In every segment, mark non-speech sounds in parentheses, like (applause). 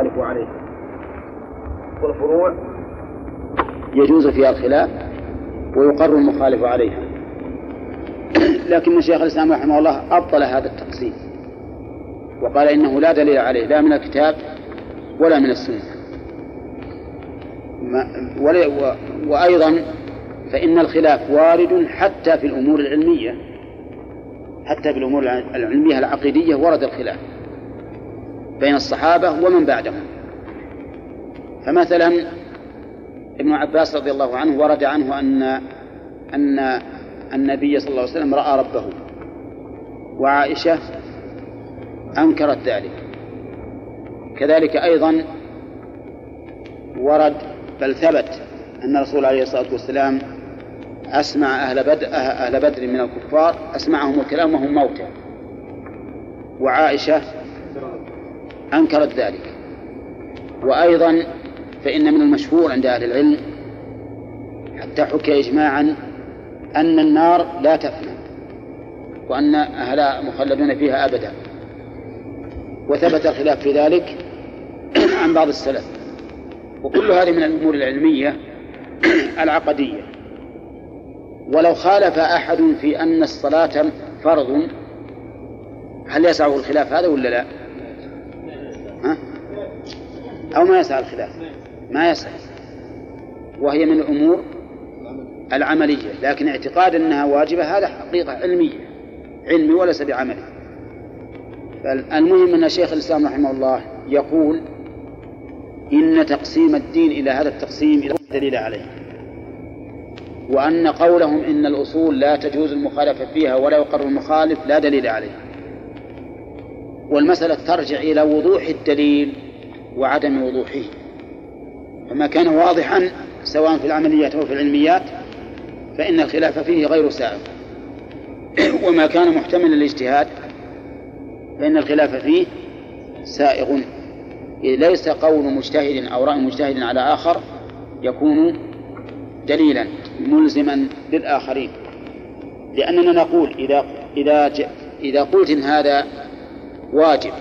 المخالف عليه. والفروع يجوز فيها الخلاف ويقر المخالف عليها. لكن شيخ الإسلام رحمه الله أبطل هذا التقسيم وقال إنه لا دليل عليه لا من الكتاب ولا من السنة. وأيضا فإن الخلاف وارد حتى في الأمور العلمية حتى في الأمور العلمية العقيدية ورد الخلاف. بين الصحابة ومن بعدهم. فمثلا ابن عباس رضي الله عنه ورد عنه أن أن النبي صلى الله عليه وسلم رأى ربه وعائشة أنكرت ذلك. كذلك أيضا ورد بل ثبت أن الرسول عليه الصلاة والسلام أسمع أهل بدر, أهل بدر من الكفار أسمعهم الكلام وهم موتى وعائشة أنكرت ذلك. وأيضا فإن من المشهور عند أهل العلم حتى حكي إجماعا أن النار لا تفنى وأن أهلها مخلدون فيها أبدا. وثبت الخلاف في ذلك (clears throat) عن بعض السلف. وكل هذه من الأمور العلمية (clears throat) العقدية. ولو خالف أحد في أن الصلاة فرض هل يسعه الخلاف هذا ولا لا؟ ها؟ أو ما يسع الخلاف. ما يسع وهي من الأمور العملية لكن اعتقاد أنها واجبة هذا حقيقة علمية. علمي وليس بعملي. فالمهم أن شيخ الإسلام رحمه الله يقول إن تقسيم الدين إلى هذا التقسيم لا دليل عليه. وأن قولهم إن الأصول لا تجوز المخالفة فيها ولا يقر المخالف لا دليل عليه. والمسألة ترجع إلى وضوح الدليل وعدم وضوحه. فما كان واضحا سواء في العمليات أو في العلميات فإن الخلاف فيه غير سائغ. (clears throat) وما كان محتملا للاجتهاد فإن الخلاف فيه سائغ. ليس قول مجتهد أو رأي مجتهد على آخر يكون دليلا ملزما للآخرين. لأننا نقول إذا إذا إذا قلت إن هذا واجب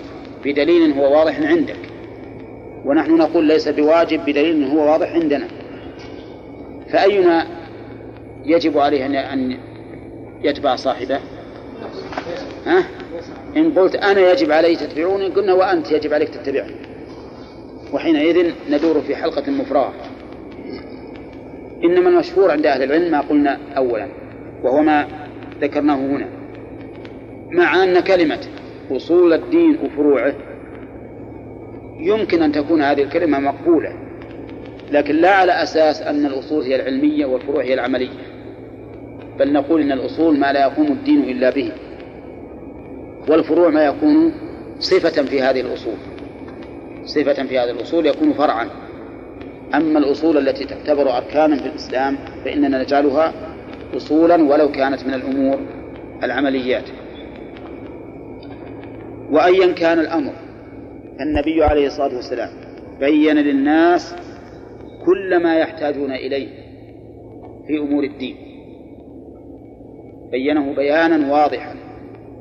بدليل هو واضح عندك. ونحن نقول ليس بواجب بدليل هو واضح عندنا. فأينا يجب عليه أن يتبع صاحبه؟ ها؟ إن قلت أنا يجب علي تتبعوني قلنا وأنت يجب عليك تتبعني. وحينئذ ندور في حلقة مفرغة. إنما المشهور عند أهل العلم ما قلنا أولا وهو ما ذكرناه هنا. مع أن كلمة أصول الدين وفروعه. يمكن أن تكون هذه الكلمة مقبولة لكن لا على أساس أن الأصول هي العلمية والفروع هي العملية بل نقول إن الأصول ما لا يقوم الدين إلا به والفروع ما يكون صفة في هذه الأصول. صفة في هذه الأصول يكون فرعا. أما الأصول التي تعتبر أركانا في الإسلام فإننا نجعلها أصولا ولو كانت من الأمور العمليات. وأيا كان الأمر. النبي عليه الصلاة والسلام بين للناس كل ما يحتاجون إليه في أمور الدين. بينه بيانا واضحا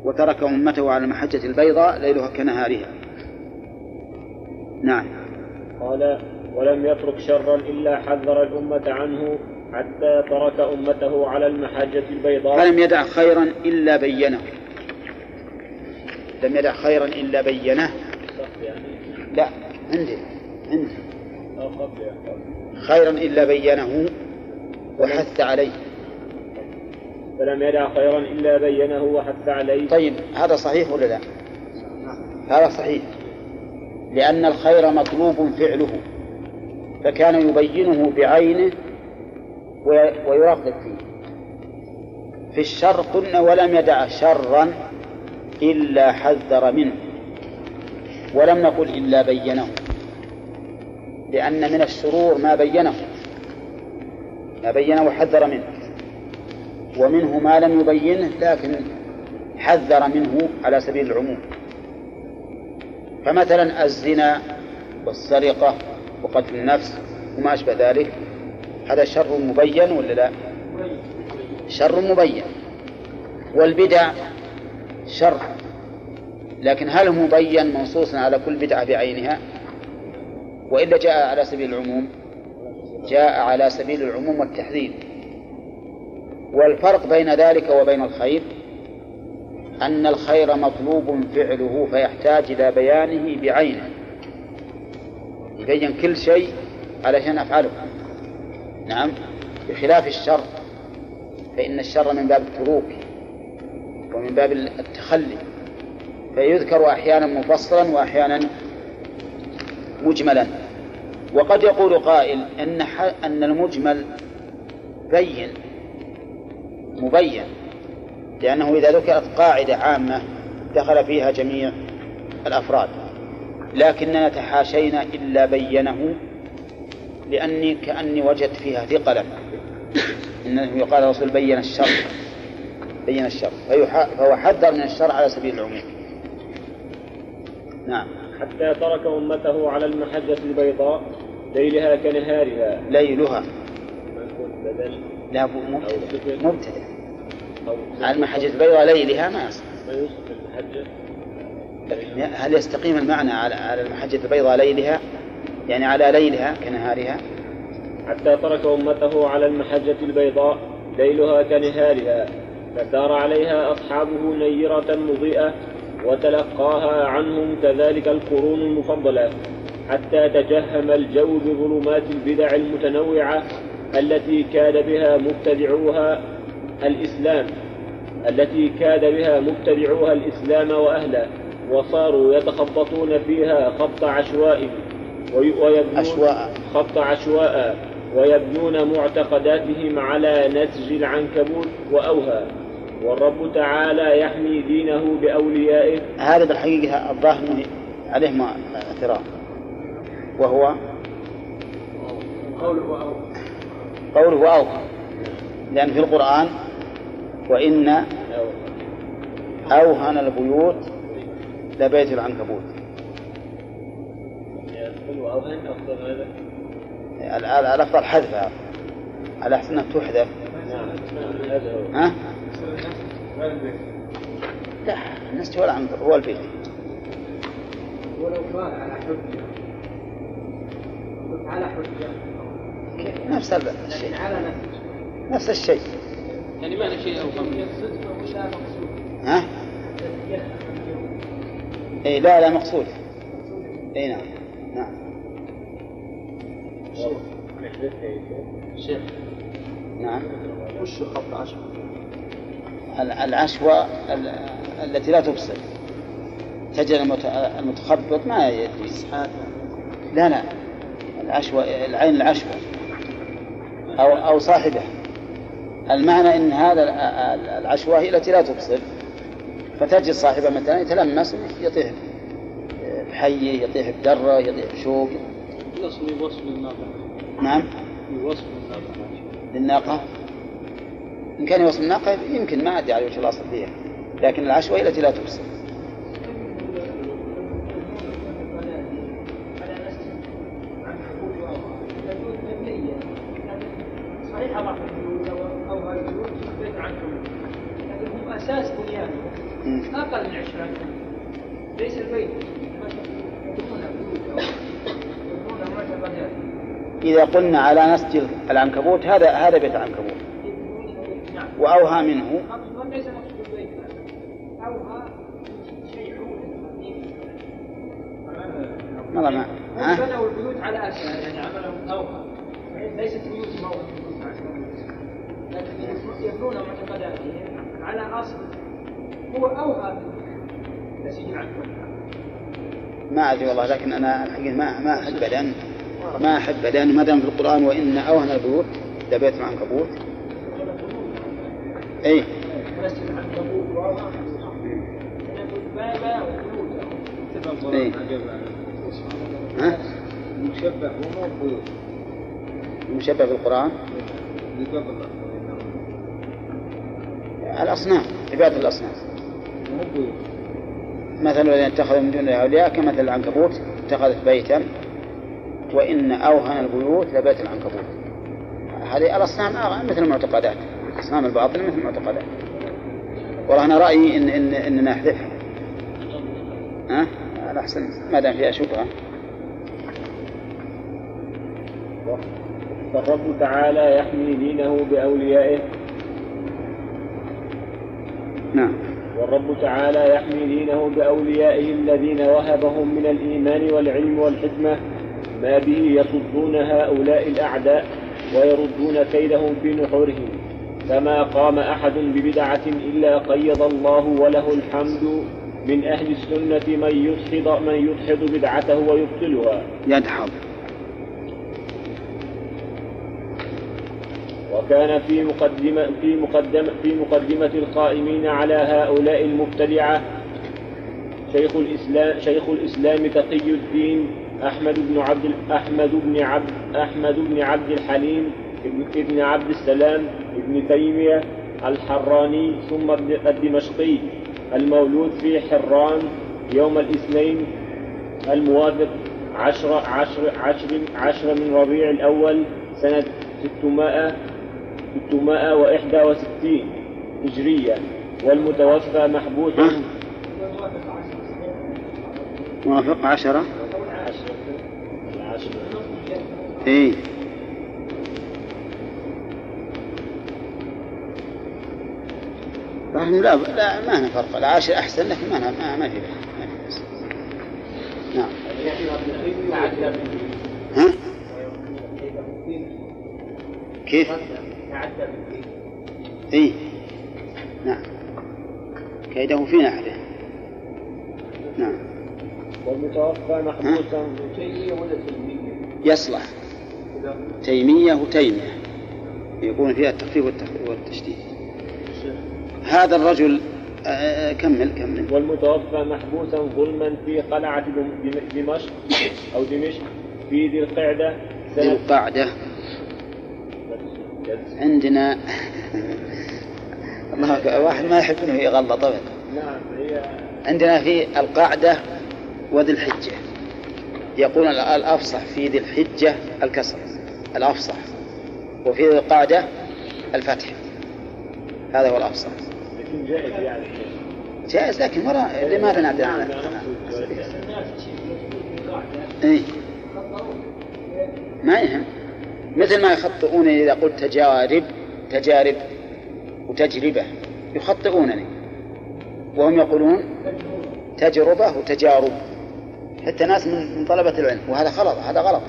وترك أمته على المحجة البيضاء ليلها كنهارها. نعم. قال ولم يترك شرا إلا حذر الأمة عنه حتى ترك أمته على المحجة البيضاء. فلم يدع خيرا إلا بينه. لم يدع خيرا إلا بينه. لا عندي عندي. خيرا إلا بينه وحث عليه. فلم يدع خيرا إلا بينه وحث عليه. طيب هذا صحيح ولا لا؟ هذا صحيح. لأن الخير مطلوب فعله فكان يبينه بعينه ويرغب فيه. في الشر قلنا ولم يدع شرا إلا حذر منه ولم نقل إلا بينه لأن من الشرور ما بينه ما بينه وحذر منه ومنه ما لم يبينه لكن حذر منه على سبيل العموم فمثلا الزنا والسرقة وقتل النفس وما أشبه ذلك هذا شر مبين ولا لا؟ شر مبين والبدع شر. لكن هل مبين منصوصا على كل بدعة بعينها؟ وإلا جاء على سبيل العموم جاء على سبيل العموم والتحذير. والفرق بين ذلك وبين الخير أن الخير مطلوب فعله فيحتاج إلى بيانه بعينه. يبين كل شيء علشان أفعله. نعم بخلاف الشر فإن الشر من باب التروك. ومن باب التخلي فيذكر أحيانا مفصلا وأحيانا مجملا. وقد يقول قائل أن أن المجمل بين مبين لأنه إذا ذكرت قاعدة عامة دخل فيها جميع الأفراد. لكننا تحاشينا إلا بينه لأني كأني وجدت فيها ثقلا. إنه يقال الرسول بين الشر. بين الشر. فهو حذر من الشر على سبيل العموم. نعم. حتى ترك أمته على المحجة البيضاء ليلها كنهارها. ليلها. لا مبتدأ على المحجة البيضاء ليلها ما يصح هل يستقيم المعنى على على المحجة البيضاء ليلها؟ يعني على ليلها كنهارها؟ حتى ترك أمته على المحجة البيضاء ليلها كنهارها. فسار عليها أصحابه نيرة مضيئة وتلقاها عنهم كذلك القرون المفضلة حتى تجهم الجو بظلمات البدع المتنوعة التي كاد بها مبتدعوها الإسلام التي كاد بها مبتدعوها الإسلام وأهله وصاروا يتخبطون فيها خط عشواء ويبنون أشواء خط عشواء ويبنون معتقداتهم على نسج العنكبوت وأوهى والرب تعالى يحمي دينه بأوليائه. هذا بالحقيقة الظاهر أنه عليه ما اعتراض. وهو قوله قوله أوهى لأن في القرآن وإن أوهن البيوت لبيت العنكبوت. الأفضل حذفها. على أحسن تحذف. نعم ها؟ لا النسج هو العنكبوت هو البيت ولو كان على حجة على حجة نفس الشيء على نفس نفس الشيء يعني ما شيء مقصود. ها؟ اي لا لا مقصود. اي نعم. نعم شيخ نعم. وش خط عشر؟ ال- العشوى ال- التي لا تبصر تجد المت- المتخبط ما يدري. لا لا. العشوى العين العشوى أو أو صاحبه المعنى أن هذا ال- ال- العشوى هي التي لا تبصر فتجد صاحبه مثلا يتلمس يطيح بحيه يطيح بدرة يطيح بشوك يصل وصف الناقة نعم. وصف الناقة للناقة. إن كان يوصل الناقة يمكن ما أدري على وجه الأصل فيها لكن العشوى هي التي لا تبصر صحيح بعض البيوت أو أو البيوت بيت عنكم لكن هم أساس بنيانهم مم. أقل من 20 ليس البيت يبنون بيوت يبنون معتقدات إذا قلنا على نسج العنكبوت هذا هذا بيت العنكبوت وأوهى منه. ما ها؟ بنوا البيوت على ما أدري والله لكن أنا الحقيقة ما ما أحب لأن ما أحب لأن ما دام في القرآن وإن أوهن البيوت لبيت العنكبوت وبيوت إيه. ها؟ مشبه هو مو بيوت المشبه في القرآن اللي قبل الأصنام عبادة الأصنام. مو بيوت مثل الذين اتخذوا من دون أولياء كمثل العنكبوت اتخذت بيتا وإن أوهن البيوت لبيت العنكبوت. هذه الأصنام أغ- مثل المعتقدات. أصنام الباطل مثل المعتقدات والله أنا رأيي إن إن إننا نحذفها ها؟ على أحسن ما دام فيها شبهة فالرب تعالى يحمي دينه بأوليائه. نعم. والرب تعالى يحمي دينه بأوليائه الذين وهبهم من الإيمان والعلم والحكمة. ما به يصدون هؤلاء الأعداء ويردون كيدهم في نحورهم فما قام أحد ببدعة إلا قيض الله وله الحمد من أهل السنة من يدحض من يدحض بدعته ويبطلها. يدحض وكان في مقدمة في مقدمة في مقدمة القائمين على هؤلاء المبتدعة شيخ الإسلام شيخ الإسلام تقي الدين أحمد بن عبد أحمد بن عبد أحمد بن عبد الحليم ابن, عبد السلام ابن تيمية الحراني ثم الدمشقي المولود في حران يوم الاثنين الموافق عشر عشر عشر عشر من ربيع الأول سنة 600 661 هجرية والمتوفى محبوس موافق عشرة؟ العشر إيه. رحم لا لا ما هنا فرق. العاشر أحسن لكن ما ما ما في بس. نعم. ها؟ كيف؟ اي نعم. كيده في نحره نعم. والمتوفى محبوسا يصلح. تيمية وتيمية. يكون فيها التخفيف والتشديد. هذا الرجل آه، كمل كمل. والمتوفى محبوسا ظلما في قلعة دم- دم- دمشق أو دمشق في ذي القعدة. ذي سنة القاعدة عندنا (laughs) الله أكبر، واحد ما يحب إنه يغلط ابدا نعم هي عندنا في القاعدة وذي الحجة. يقول ال- الأفصح في ذي الحجة الكسر الأفصح. وفي ذي القاعدة الفتح. هذا هو الأفصح. لكن جائز يعني. جائز لكن مرة لماذا في القاعدة إيه؟ ما يهم. مثل ما يخطئون إذا قلت تجارب تجارب وتجربة. يخطئونني. وهم يقولون تجربة وتجارب. حتى ناس من طلبة العلم. وهذا غلط هذا غلط.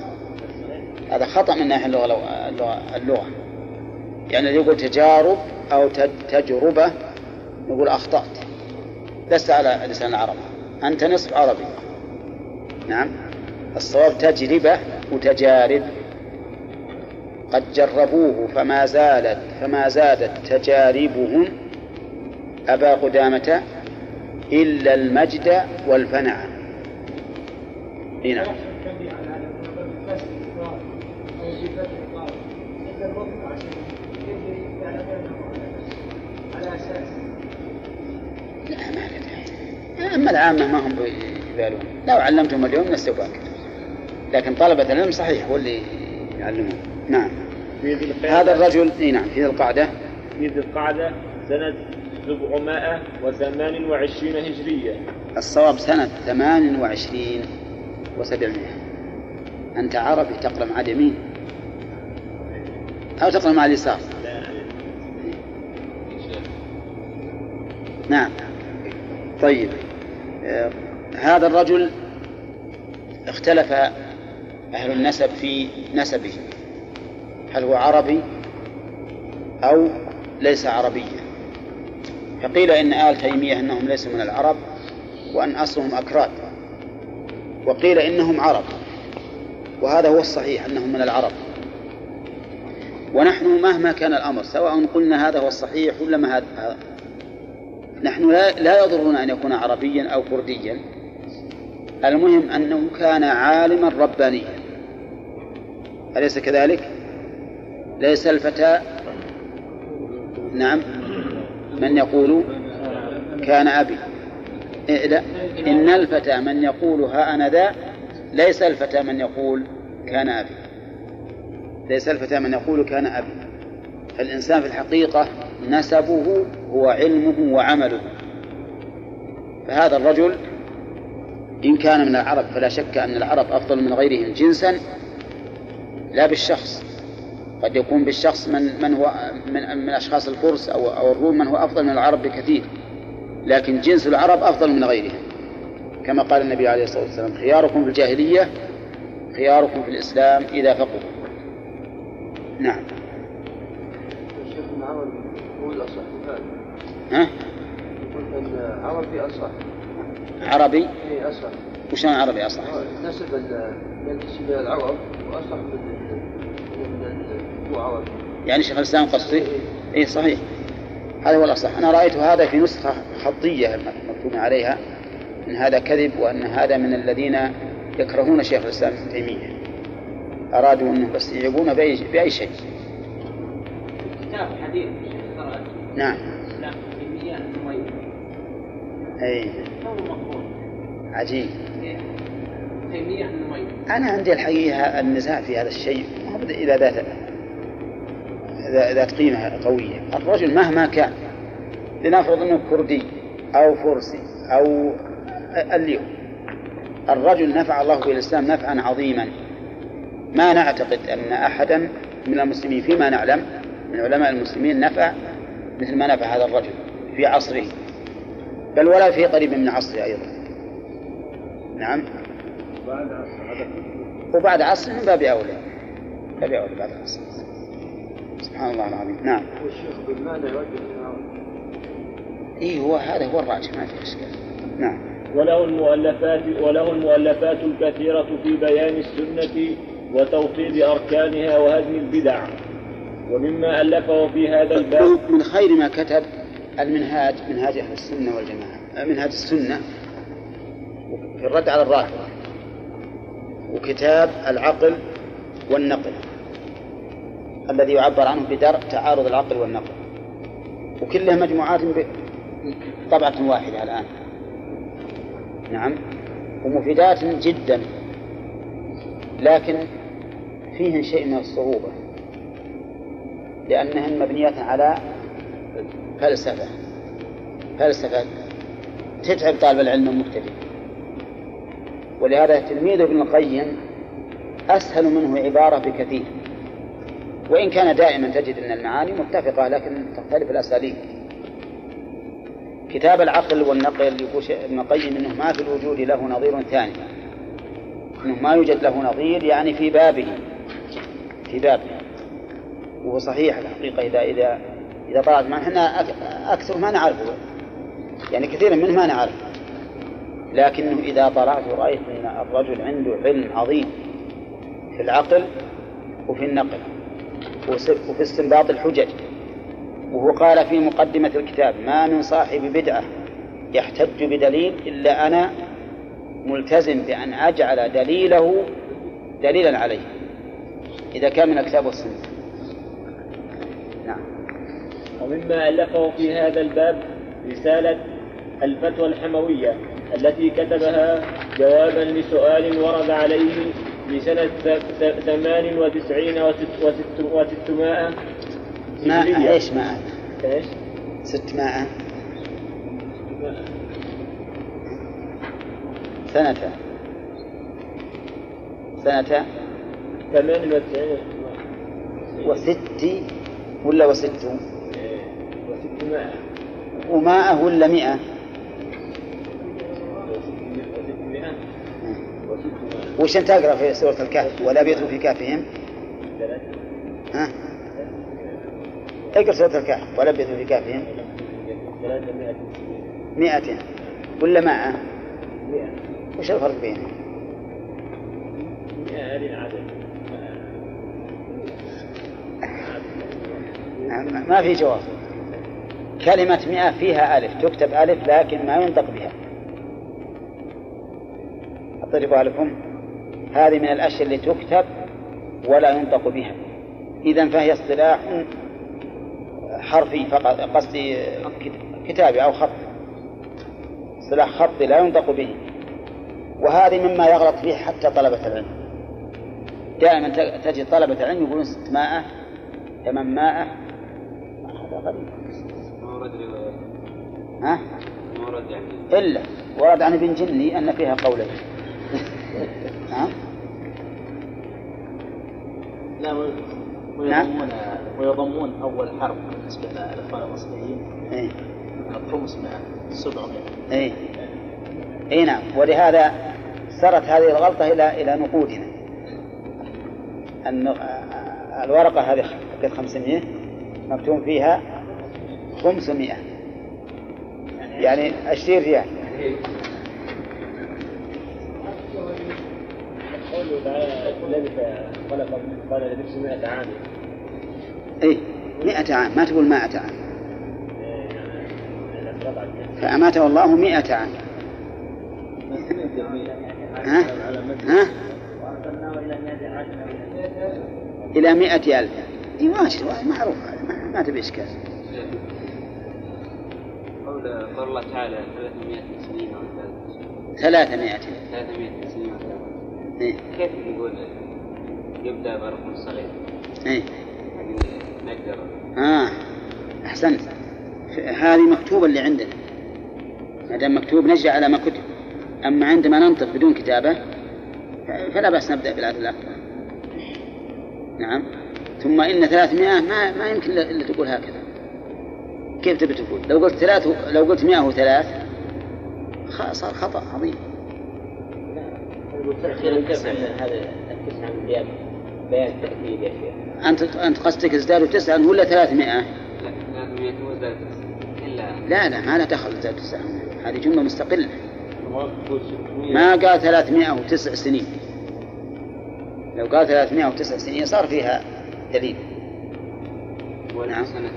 هذا خطأ من ناحية اللغة اللغة, اللغة. يعني اللي يقول تجارب أو تج- تجربة يقول أخطأت. لست على لسان العرب. أنت نصف عربي. نعم. الصواب تجربة وتجارب. قد جربوه فما زالت فما زادت تجاربهم أبا قدامة إلا المجد والفنع إيه نعم كان في على هذا بكسر القاف أو بفتح القاف عند الوقف عشان يدري يعلمونه على على أساس لا ما ندري. أما العامة ما هم يبالون لو علمتهم اليوم باكر. لكن طلبة العلم صحيح هو اللي يعلمون نعم. هذا الرجل إي نعم في ذي القعدة. في ذي القعدة سنة 728 هجرية. الصواب سنة ثمان وعشرين وسبعمائة. أنت عربي تقرأ مع اليمين. أو تقرأ مع اليسار. نعم. طيب. هذا الرجل اختلف أهل النسب في نسبه. هل هو عربي أو ليس عربيا؟ فقيل إن آل تيمية أنهم ليسوا من العرب وأن أصلهم أكراد وقيل إنهم عرب وهذا هو الصحيح أنهم من العرب. ونحن مهما كان الأمر سواء قلنا هذا هو الصحيح ولا ما هذا نحن لا, لا يضرنا أن يكون عربيا أو كرديا. المهم أنه كان عالما ربانيا. أليس كذلك؟ ليس الفتى. نعم. من يقول كان أبي. لا إن الفتى من يقول ها أنا ذا ليس الفتى من يقول كان أبي. ليس الفتى من يقول كان أبي. فالإنسان في الحقيقة نسبه هو علمه وعمله. فهذا الرجل إن كان من العرب فلا شك أن العرب أفضل من غيرهم جنسا لا بالشخص. قد يكون بالشخص من من هو من من أشخاص الفرس أو أو الروم من هو أفضل من العرب بكثير لكن جنس العرب أفضل من غيرهم. كما قال النبي عليه الصلاة والسلام خياركم في الجاهلية خياركم في الإسلام إذا فقهوا. نعم. الأصح هذا ها؟ يقول أن العربي أصح. عربي؟ إيه أصح. وشلون عربي أصلا نسب ال- ينتسب إلى العرب وأصح من هو عربي. يعني شيخ الإسلام قصدي؟ اي صحيح. هذا هو الأصح. أنا رأيت هذا في نسخة خطية مكتوب عليها إن هذا كذب وأن هذا من الذين يكرهون شيخ الإسلام ابن تيمية. أرادوا انه بس يعيبونه باي بأي شيء. كتاب حديث. نعم. مقبول عجيب. أنا عندي الحقيقة النزاع في هذا الشيء. ما اذا ذات ذا- ذات قيمة قوية. الرجل مهما كان لنفرض إنه كردي أو فرسي أو اللي هو الرجل نفع الله به الإسلام نفعا عظيما. ما نعتقد أن احدا من المسلمين فيما نعلم من علماء المسلمين نفع مثل ما نفع هذا الرجل في عصره بل ولا في قريب من عصره أيضا. نعم. وبعد عصر من باب أولى. باب أولى بعد عصر. سبحان الله العظيم. نعم. والشيخ بالمعنى العرب إي هو هذا هو الراجح ما في إشكال. نعم. وله المؤلفات وله المؤلفات الكثيرة في بيان السنة وتوطيد أركانها وهدم البدع. ومما ألفه في هذا الباب. من خير ما كتب المنهاج منهاج أهل السنة والجماعة. منهاج السنة. في الرد على الرافضه وكتاب العقل والنقل. الذي يعبر عنه بدرء تعارض العقل والنقل. وكلها مجموعات بطبعة واحدة الآن. نعم. ومفيدات جدا. لكن فيهن شيء من الصعوبة. لأنهن مبنيات على فلسفة. فلسفة تتعب طالب العلم المبتدئ ولهذا تلميذ ابن القيم أسهل منه عبارة بكثير. وإن كان دائما تجد أن المعاني متفقة لكن تختلف الأساليب. كتاب العقل والنقل يقول ابن القيم إنه ما في الوجود له نظير ثاني. إنه ما يوجد له نظير يعني في بابه. في بابه. وهو صحيح الحقيقة اذا اذا إذا طلعت ما إحنا أك- أكثر ما نعرفه. يعني كثيرا منه ما نعرفه. لكنه إذا طلعت رأيت إن الرجل عنده علم عظيم في العقل وفي النقل وفي استنباط الحجج. وهو قال في مقدمة الكتاب ما من صاحب بدعة يحتج بدليل إلا أنا ملتزم بأن أجعل دليله دليلا عليه. إذا كان من الكتاب والسنة. ومما ألفه في هذا الباب رسالة الفتوى الحموية التي كتبها جوابا لسؤال ورد عليه ث- ث- ثمان وتسعين وست وست وستمائة ماء. إيش ماء؟ إيش؟ ست ماء سنة سنة ثمان وتسعين وست ولا وست وماء ولا مئة؟ وش أنت تقرا في سورة الكهف؟ ولا بيت في كهفهم؟ ها؟ أقرأ سورة الكهف ولا بيت في كهفهم؟ مئة. ولا مائة وش الفرق بينهم؟ ما في جواب. كلمة مئة فيها ألف تكتب ألف لكن ما ينطق بها. أضربها لكم هذه من الأشياء اللي تكتب ولا ينطق بها. إذا فهي اصطلاح حرفي فقط قصدي كت- كتابي أو خط. اصطلاح خطي لا ينطق به. وهذه مما يغلط فيه حتى طلبة العلم. دائما تجد طلبة العلم يقولون ست مائة ثمان مائة هذا غريب. رواية. ها؟ ما ورد يعني. إلا. ورد عن ابن جني أن فيها قولين. ها؟ لا. ويضمون ويضمون أول حرف بالنسبة للاخوان المصريين إيه. الخمس من 700 اي اي نعم. ولهذا سرت هذه الغلطة إلى إلى نقودنا. الن- الورقة هذه حقت 500 مكتوب فيها 500 يعني 20 ريال. قوله تعالى لبث خلق قال لبث 100 عام. اي 100 عام ما تقول 100 عام. فأماته الله 100 عام. ها؟ ها؟ إلى مئة ألف. إي معروف. هذا ما تبي إشكال. قول الله تعالى 300 سنين أو ثلاثمائة. 300 سنين إيه. كيف يقول يبدأ برقم صغير؟ إيه. يعني نقدر. أحسنت. ف- هذه مكتوبة اللي عندنا. ما دام مكتوب نجي على ما كتب. أما عندما ننطق بدون كتابة ف- فلا بأس نبدأ بالعدد الأكبر نعم. ثم إن ثلاثمائة ما, ما يمكن إلا تقول هكذا. كيف تبي تقول؟ لو قلت ثلاث لو قلت مئة وثلاث صار خطأ عظيم. هذا التسعة من بيان بيان تأكيد يا شيخ؟ أنت أنت قصدك ازدادوا تسعة ولا ثلاثمائة؟ لا 300 وزادت إلا لا لا ما لا دخل ازدادوا تسعة هذه جملة مستقلة. ما تقول 600 ما قال 309 سنين. لو قال 309 سنين صار فيها دليل. نعم. سنة.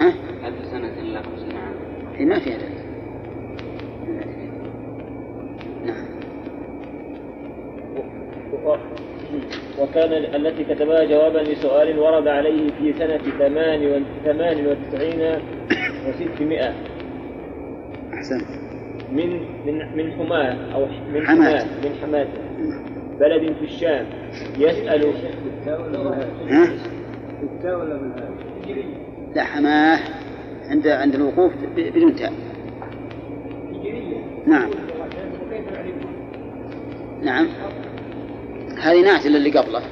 ها؟ ألف سنة إلا 50 عام. هي ما فيها دليل نعم. وكان التي كتبها جوابا لسؤال ورد عليه في سنة ثمان و- ثمان وتسعين وستمائة. أحسنت من من من حماة أو ح- من حماة. من حماة. بلد في الشام. يسأل ها؟ بالتاء ولا بالهاء؟ لا حماة. عند عند الوقوف بدون تاء. نعم. نعم. هذه نعت اللي قبله.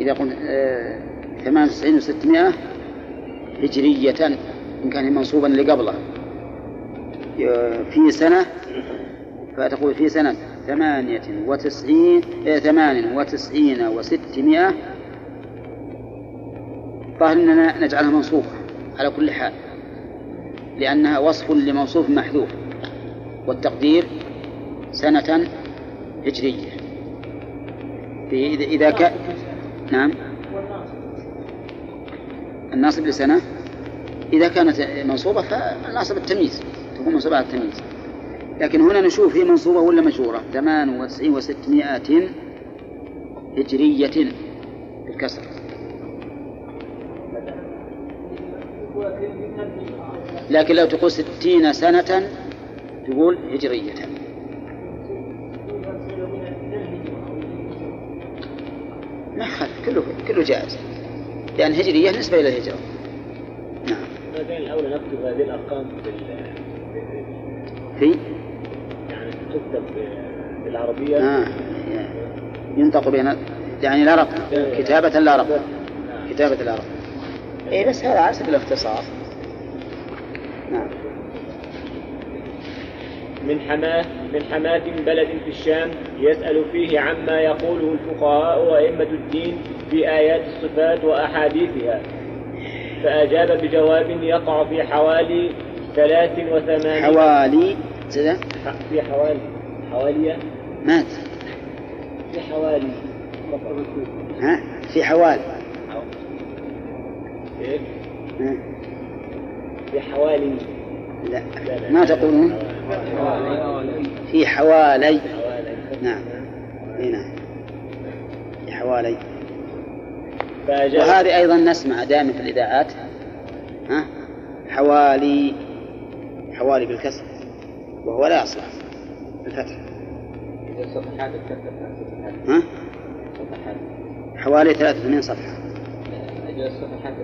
إذا قلنا آه، 98 و600 هجرية إن كان منصوبا اللي قبله. في سنة فتقول في سنة ثمانية وتسعين آه، ثمان وتسعين وستمائة. ظاهر أننا نجعلها منصوبة. على كل حال لأنها وصف لموصوف محذوف والتقدير سنة هجرية. إذا إذا كان نعم. الناصب لسنة إذا كانت منصوبة فالناصب التمييز تكون منصوبة على التمييز. لكن هنا نشوف هي منصوبة ولا مجرورة ثمان وتسعين وستمائة هجرية بالكسر. لكن لو تقول ستين سنة تقول هجرية. ما يخالف كله كله جائز. لأن هجرية نسبة إلى الهجرة. نعم. ما الأولى نكتب هذه الأرقام في؟ يعني تكتب بالعربية. آه ينطق بين يعني لا رقم. كتابة لا رقم. كتابة لا رقم. إيه بس هذا على سبيل الاختصار. نعم. من حماة من حماة بلد في الشام يسأل فيه عما يقوله الفقهاء وأئمة الدين في آيات الصفات وأحاديثها. فأجاب بجواب يقع في حوالي ثلاث وثمانين. حوالي كذا ح- في حوالي حوالي؟ مات. في حوالي. ها؟ في حوالي. إيه؟ في حوالي لا. ما تقولون في حوالي. نعم. اي نعم. في حوالي. وهذه أيضا نسمع دائما في الإذاعات. ها؟ حوالي. حوالي بالكسر. وهو لا يصلح. بالفتح. ها؟ حوالي 83 صفحة. أجل الصفحات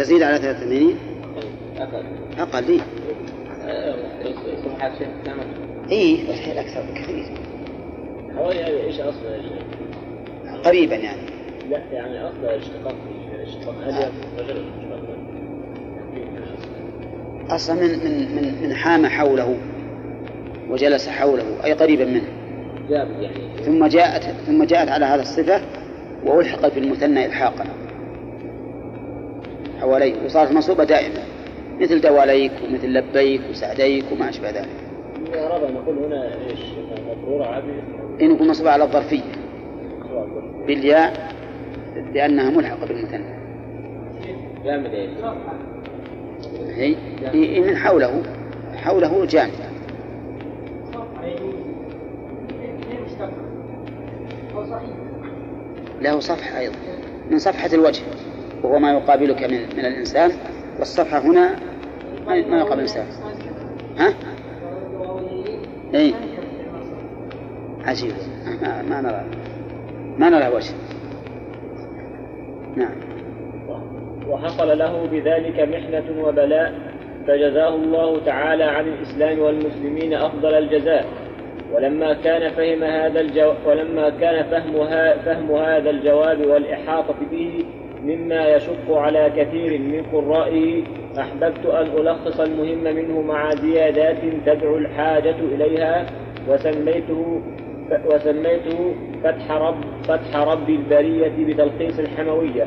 تزيد على 83 أقل. أقل إيه. إيه والحين أكثر بكثير. حوالي أصل يا شيخ؟ قريبا يعني. لا يعني أصل الاشتقاق هل؟ أصلا من من من من حام حوله وجلس حوله أي قريبا منه. يعني. ثم جاءت ثم جاءت على هذا الصفة وألحقت بالمثنى إلحاقا. حواليه وصارت منصوبة دائما مثل دواليك ومثل لبيك وسعديك وما أشبه ذلك. الإعراب نقول هنا إيش؟ مبرورة عادي إن يكون منصوبة على الظرفية. بالياء لأنها ملحقة بالمثنى. جامد يعني. هي هي من حوله حوله صحيح له صفحة أيضا من صفحة الوجه. وهو ما يقابلك من من الإنسان والصفحة هنا ما يقابل الإنسان ها؟ إيه. عجيب. ما, ما نرى. ما نرى وجه. نعم. وحصل له بذلك محنة وبلاء فجزاه الله تعالى عن الإسلام والمسلمين أفضل الجزاء. ولما كان فهم هذا الجو... ولما كان فهمها فهم هذا الجواب والإحاطة به مما يشق على كثير من قرائه أحببت أن ألخص المهم منه مع زيادات تدعو الحاجة إليها وسميته وسميته فتح رب فتح رب البرية بتلخيص الحموية.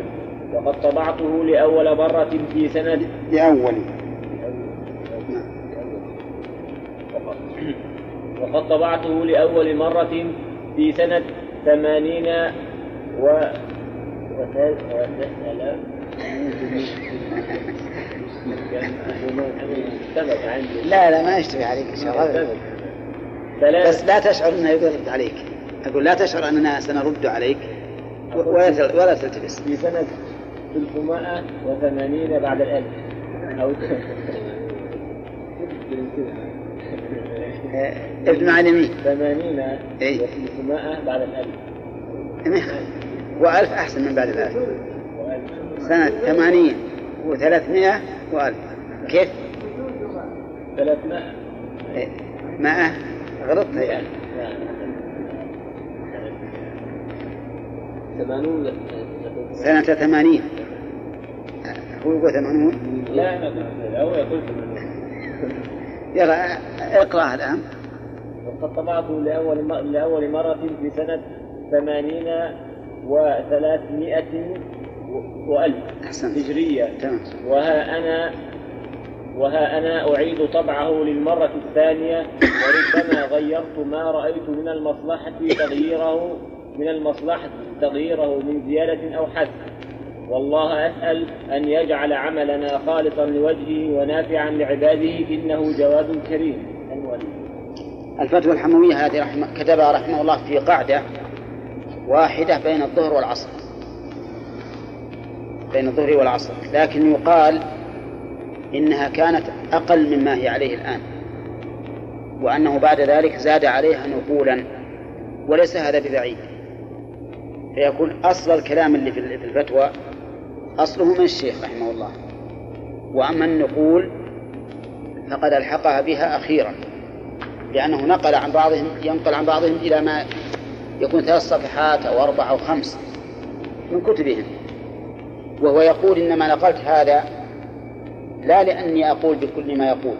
وقد طبعته لأول مرة في سنة لأول. وقد طبعته لأول مرة في سنة ثمانين و لا لا ما يشتبه عليك إن شاء الله. بس لا تشعر أنه يرد عليك. أقول لا تشعر أننا سنرد عليك ولا ولا تلتبس في سنة 380 بعد الألف. أو آه، ابن معلمين 80 إيه. و300 بعد الألف. وألف أحسن من بعد الألف سنة ثمانين وثلاثمائة وألف. كيف؟ 300 إيه، مائة. غلطت يعني ثمانون. سنة ثمانين. هو يقول ثمانون؟ لا قلت الأول قلت يلا اقرأها الآن. وقد طبعته لأول لأول مرة في سنة ثمانين وثلاثمائة وألف أحسنت. هجرية. تمام. وها أنا وها أنا أعيد طبعه للمرة الثانية. وربما غيرت ما رأيت من المصلحة تغييره من المصلحة تغييره من زيادة أو حذف. والله أسأل أن يجعل عملنا خالصا لوجهه ونافعا لعباده إنه جواد كريم. الولي الفتوى الحموية هذه رحمة كتبها رحمه الله في قاعدة. واحدة بين الظهر والعصر. بين الظهر والعصر. لكن يقال إنها كانت أقل مما هي عليه الآن. وأنه بعد ذلك زاد عليها نقولا. وليس هذا ببعيد. فيكون أصل الكلام اللي في الفتوى أصله من الشيخ رحمه الله. وأما النقول فقد ألحقها بها أخيرا. لأنه نقل عن بعضهم ينقل عن بعضهم إلى ما يكون ثلاث صفحات أو أربع أو خمس من كتبهم. وهو يقول إنما نقلت هذا لا لأني أقول بكل ما يقول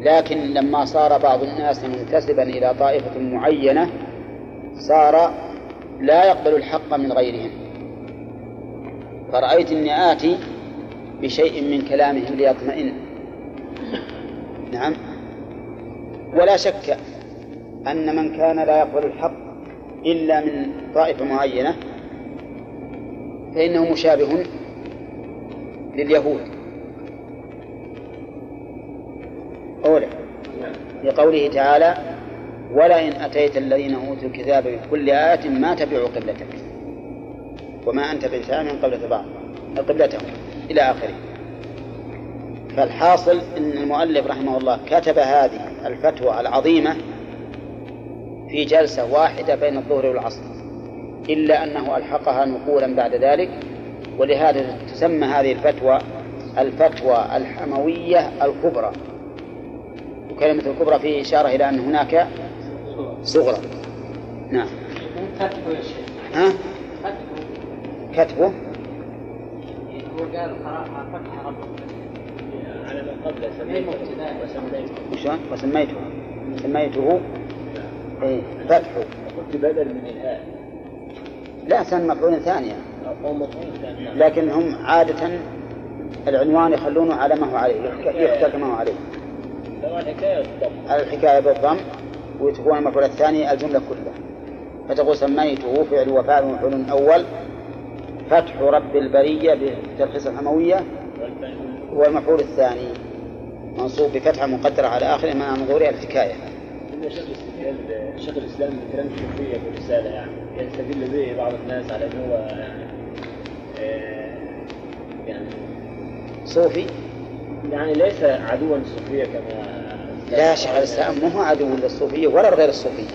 لكن لما صار بعض الناس منتسبا إلى طائفة معينة صار لا يقبل الحق من غيرهم. فرأيت أني آتي بشيء من كلامهم ليطمئن. نعم. ولا شك أن من كان لا يقبل الحق إلا من طائفة معينة فإنه مشابه لليهود. أولا لقوله تعالى ولئن أتيت الذين أوتوا الكتاب بكل آية ما تبعوا قبلتك وما أنت بتابع من قبلة بعض قبلتهم إلى آخره. فالحاصل أن المؤلف رحمه الله كتب هذه الفتوى العظيمة في جلسة واحدة بين الظهر والعصر إلا أنه ألحقها نقولا بعد ذلك ولهذا تسمى هذه الفتوى الفتوى الحموية الكبرى. وكلمة الكبرى فيه إشارة إلى أن هناك صغرى. نعم. فتحوا يا شيخ. ها؟ كتبه هو قال قراءة فتح ربك. على ما قبل سميته. وسميته؟ وسميته. إيه. فتحه قلت بدل من الهاء. لا سن مفعول ثانيا. أو مفعول ثاني لكن هم عادة العنوان يخلونه على ما هو عليه يحكى كما هو عليه. الحكاية بالضم وتكون المفعول الثاني الجملة كلها. فتقول سميته فعل وفاعل ومفعول أول فتح رب البرية بتلخيص الحموية والمفعول الثاني منصوب بفتحة مقدرة على آخر مع ظهورها الحكاية. إن شيخ الاستدلال شيخ الإسلام كلام الصوفية في الرسالة يعني. يستدل به بعض الناس على أنه هو يعني آه، يعني صوفي؟ يعني ليس عدوا للصوفية كما لا شيخ الإسلام مو هو عدو للصوفية ولا غير الصوفية.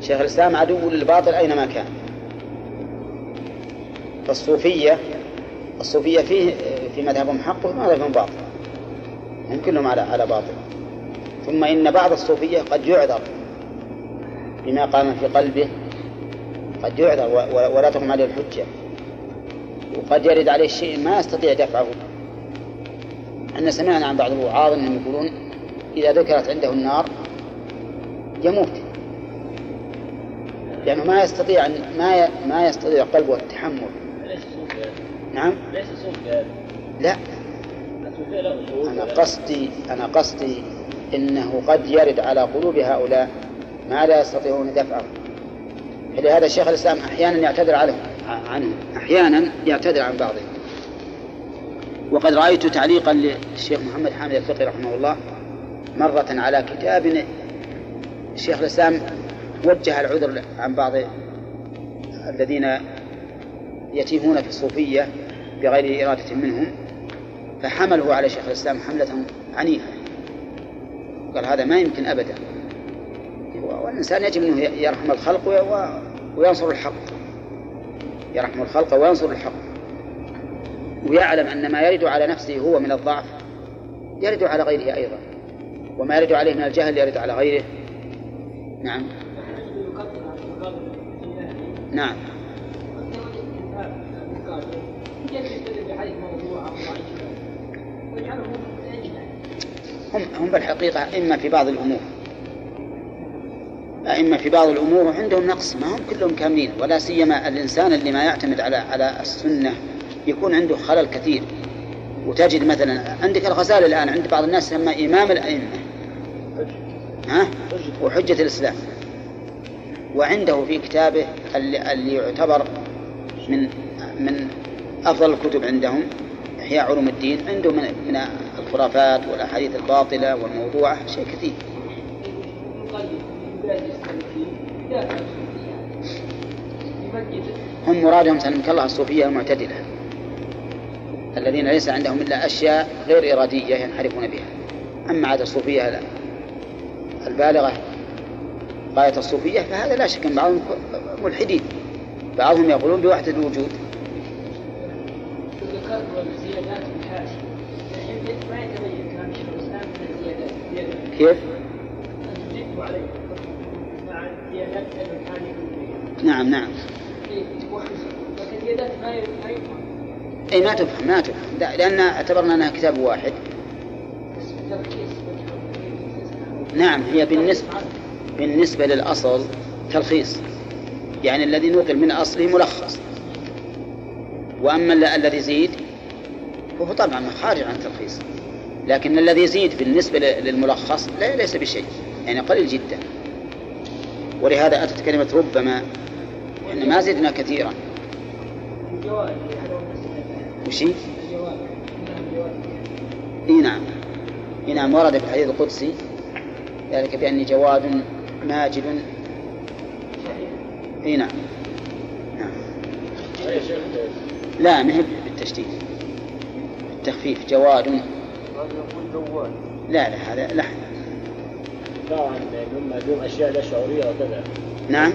شيخ الإسلام عدو للباطل أينما كان. فالصوفية الصوفية فيه في مذهبهم حق وفي مذهبهم باطل. هم كلهم على على باطل. ثم إن بعض الصوفية قد يعذر. بما قام في قلبه قد يعذر ولا تقم عليه الحجة. وقد يرد عليه شيء ما يستطيع دفعه. أن سمعنا عن بعض الوعاظ أنهم يقولون إذا ذكرت عنده النار يموت. لأنه ما يستطيع أن ما ي... ما يستطيع قلبه التحمل. ليس. نعم؟ ليس هذا لا. أنا قصدي أنا قصدي إنه قد يرد على قلوب هؤلاء. ما لا يستطيعون دفعه فلهذا شيخ الإسلام أحيانا يعتذر عنهم أحيانا يعتذر عن بعضهم. وقد رأيت تعليقا للشيخ محمد حامد الفقي رحمه الله مرة على كتاب شيخ الإسلام وجه العذر عن بعض الذين يتيهون في الصوفية بغير إرادة منهم فحمله على شيخ الإسلام حملة عنيفة. قال هذا ما يمكن أبدا. والإنسان يجب أنه يرحم الخلق وينصر الحق. يرحم الخلق وينصر الحق. ويعلم أن ما يرد على نفسه هو من الضعف يرد على غيره أيضا. وما يرد عليه من الجهل يرد على غيره. نعم. نعم. هم هم بالحقيقة إما في بعض الأمور. أئمة في بعض الأمور عندهم نقص. ما هم كلهم كاملين ولا سيما الإنسان اللي ما يعتمد على على السنة يكون عنده خلل كثير. وتجد مثلا عندك الغزالي الآن عند بعض الناس يسمى إمام الأئمة. ها؟ وحجة الإسلام. وعنده في كتابه اللي, اللي يعتبر من من أفضل الكتب عندهم إحياء علوم الدين. عنده من من الخرافات والأحاديث الباطلة والموضوعة شيء كثير. هم مرادهم سلمك الله الصوفية المعتدلة الذين ليس عندهم إلا أشياء غير إرادية ينحرفون بها. أما عاد الصوفية البالغة غاية الصوفية فهذا لا شك أن بعضهم ملحدين بعضهم يقولون بوحدة الوجود. ذكرت الزيادات الحاشية الحين ما يتبين كلام شيخ الاسلام من الزيادات زيادات كيف؟ أنتم زدتوا عليه مع الزيادات لأنه كان يقول نعم نعم. زيادات ما تفهم ما تفهم. لا- لأن اعتبرنا أنها كتاب واحد. نعم هي بالنسبة بالنسبة للأصل تلخيص. يعني الذي نقل من أصله ملخص. وأما ال- الذي يزيد فهو طبعا خارج عن التلخيص لكن الذي يزيد بالنسبة للملخص لا ليس بشيء. يعني قليل جدا. ولهذا أتت كلمة ربما إن ما زدنا كثيرا. وشي إي نعم. إي نعم ورد في الحديث القدسي ذلك بأني جواد ماجد. إي نعم. نعم. لا ما هي بالتشديد. التخفيف جواد. لا لا هذا لحن دفاع عن أشياء لا شعورية وكذا. نعم.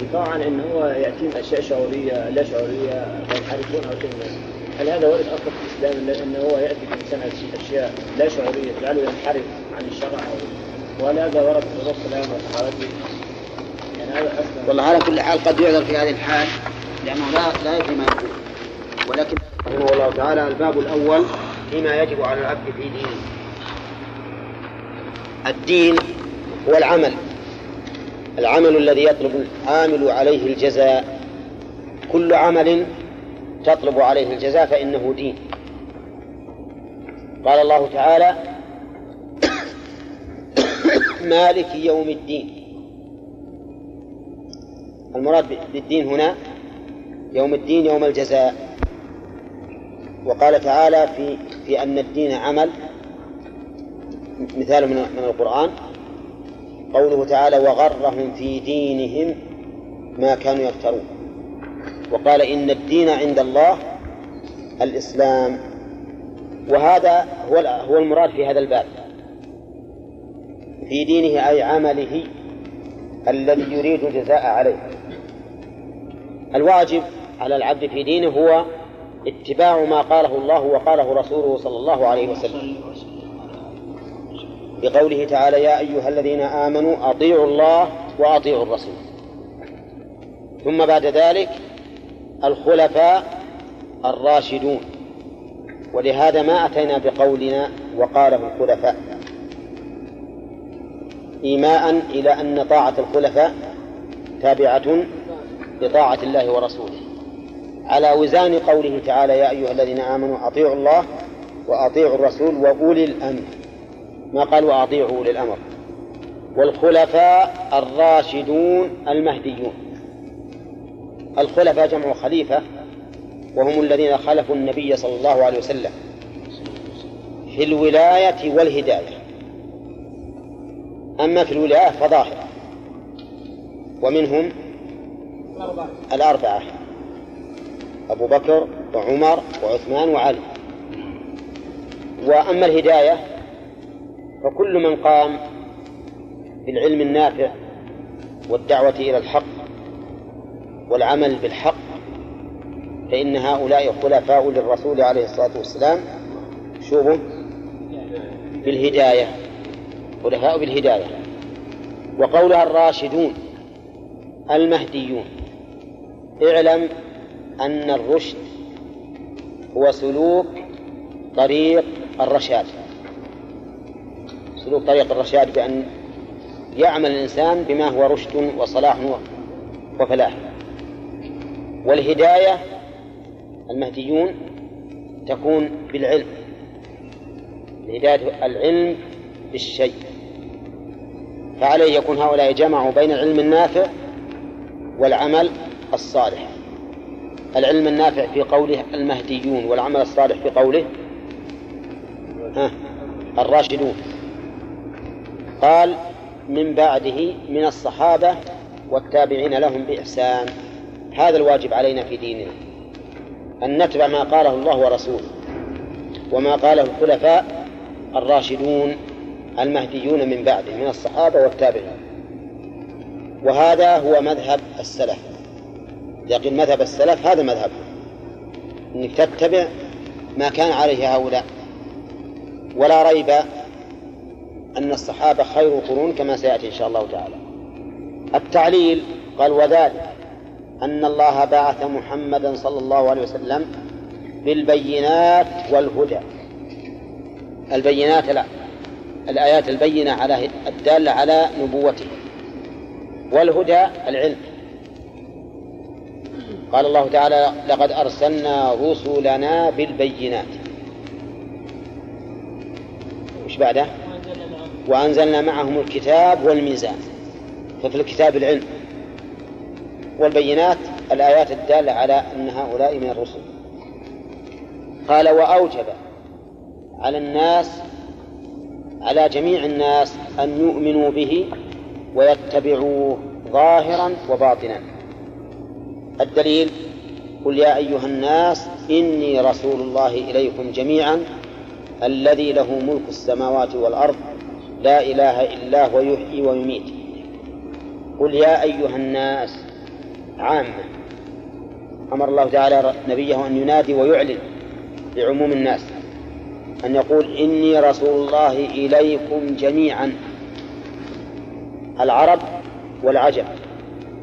دفاع عن إن هو ياتيهم أشياء شعورية لا شعورية فينحرفون أو شيء من هذا. هل هذا وارد أصلا في الإسلام ان هو يأتي الانسان اشياء لا شعورية تجعله ينحرف عن الشرع أو- وهل هذا ورد في الرسول صلى الله عليه وسلم؟ يعني هذا والله على كل حال قد يعذر في هذه الحال لأنه لا لا يدري ما يقول ولكن رحمه الله تعالى الباب الأول فيما يجب على العبد في دينه الدين هو العمل العمل الذي يطلب العامل عليه الجزاء كل عمل تطلب عليه الجزاء فإنه دين. قال الله تعالى (coughs) مالك يوم الدين. المراد بالدين هنا يوم الدين يوم الجزاء. وقال تعالى في في أن الدين عمل مثال من القرآن. قوله تعالى وغرهم في دينهم ما كانوا يفترون. وقال إن الدين عند الله الإسلام. وهذا هو هو المراد في هذا الباب. في دينه أي عمله الذي يريد الجزاء عليه. الواجب على العبد في دينه هو اتباع ما قاله الله وقاله رسوله صلى الله عليه وسلم. بقوله تعالى يا أيها الذين آمنوا أطيعوا الله وأطيعوا الرسول. ثم بعد ذلك الخلفاء الراشدون. ولهذا ما أتينا بقولنا وقاله الخلفاء. إيماء إلى أن طاعة الخلفاء تابعة لطاعة الله ورسوله. على وزان قوله تعالى يا أيها الذين آمنوا أطيعوا الله وأطيعوا الرسول وأولي الأمر. ما قال وأطيعوا أولي الأمر والخلفاء الراشدون المهديون. الخلفاء جمع خليفة وهم الذين خلفوا النبي صلى الله عليه وسلم في الولاية والهداية. أما في الولاية فظاهر. ومنهم الأربعة. أبو بكر وعمر وعثمان وعلي. وأما الهداية فكل من قام بالعلم النافع والدعوة إلى الحق والعمل بالحق فإن هؤلاء خلفاء للرسول عليه الصلاة والسلام شوفوا بالهداية خلفاء بالهداية. وقولها الراشدون المهديون اعلم أن الرشد هو سلوك طريق الرشاد. سلوك طريق الرشاد بأن يعمل الإنسان بما هو رشد وصلاح وفلاح. والهداية المهديون تكون بالعلم. هداية العلم بالشيء. فعليه يكون هؤلاء جمعوا بين العلم النافع والعمل الصالح. العلم النافع في قوله المهديون والعمل الصالح في قوله ها الراشدون. قال من بعده من الصحابة والتابعين لهم بإحسان. هذا الواجب علينا في ديننا. أن نتبع ما قاله الله ورسوله وما قاله الخلفاء الراشدون المهديون من بعده من الصحابة والتابعين. وهذا هو مذهب السلف. لكن مذهب السلف هذا مذهب. إنك تتبع ما كان عليه هؤلاء. ولا ريب أن الصحابة خير القرون كما سيأتي إن شاء الله تعالى. التعليل قال وذلك أن الله بعث محمدا صلى الله عليه وسلم بالبينات والهدى. البينات لا الآيات البينة على الدالة على نبوته. والهدى العلم. قال الله تعالى لقد أرسلنا رسلنا بالبينات. وش بعده؟ وأنزلنا معهم الكتاب والميزان ففي الكتاب العلم والبينات الآيات الدالة على أن هؤلاء من الرسل. قال وأوجب على الناس على جميع الناس أن يؤمنوا به ويتبعوه ظاهرا وباطنا. الدليل قل يا أيها الناس إني رسول الله إليكم جميعا الذي له ملك السماوات والأرض لا إله إلا هو يحيي ويميت. قل يا أيها الناس عامة أمر الله تعالى نبيه أن ينادي ويعلن لعموم الناس أن يقول إني رسول الله إليكم جميعا العرب والعجم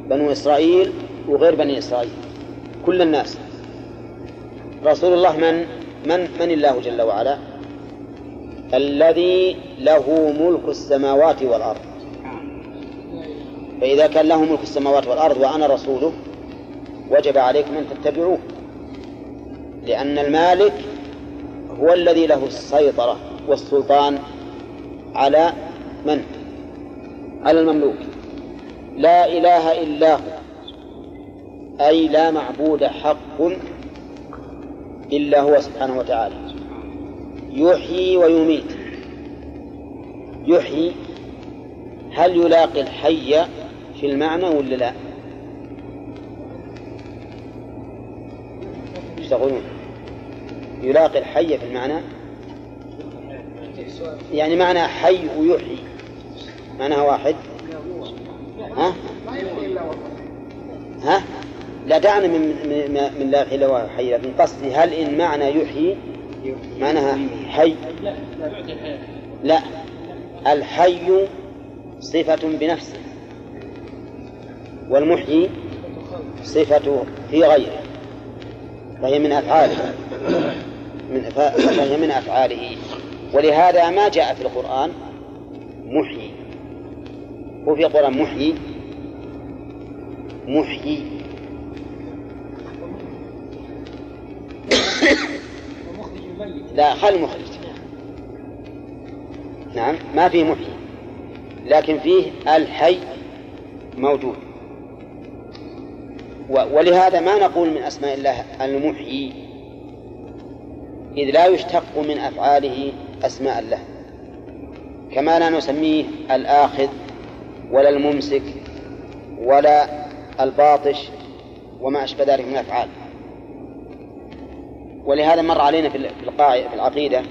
بنو إسرائيل وغير بني إسرائيل كل الناس. رسول الله من؟ من؟ من الله جل وعلا؟ الذي له ملك السماوات والأرض. فإذا كان له ملك السماوات والأرض وأنا رسوله وجب عليكم أن تتبعوه لأن المالك هو الذي له السيطرة والسلطان على من؟ على المملوك. لا إله إلا هو أي لا معبود حق إلا هو سبحانه وتعالى. يحيي ويميت يحيي هل يلاقي الحي في المعنى ولا لا؟ إيش تقولون؟ يلاقي الحي في المعنى يعني معنى حي ويحيي معناها واحد ها؟ ها؟ لا دعنا من من, من لا الا حي لكن قصدي هل إن معنى يحيي معناها حي. لا الحي صفة بنفسه والمحيي صفة في غيره فهي من أفعاله من فهي من أفعاله. ولهذا ما جاء في القرآن محيي. وفي القرآن محيي محيي. لا خل مخرج نعم ما فيه محيي لكن فيه الحي موجود. ولهذا ما نقول من أسماء الله المحيي إذ لا يشتق من أفعاله أسماء له كما لا نسميه الآخذ ولا الممسك ولا الباطش وما أشبه ذلك من الأفعال. ولهذا مر علينا في في العقيدة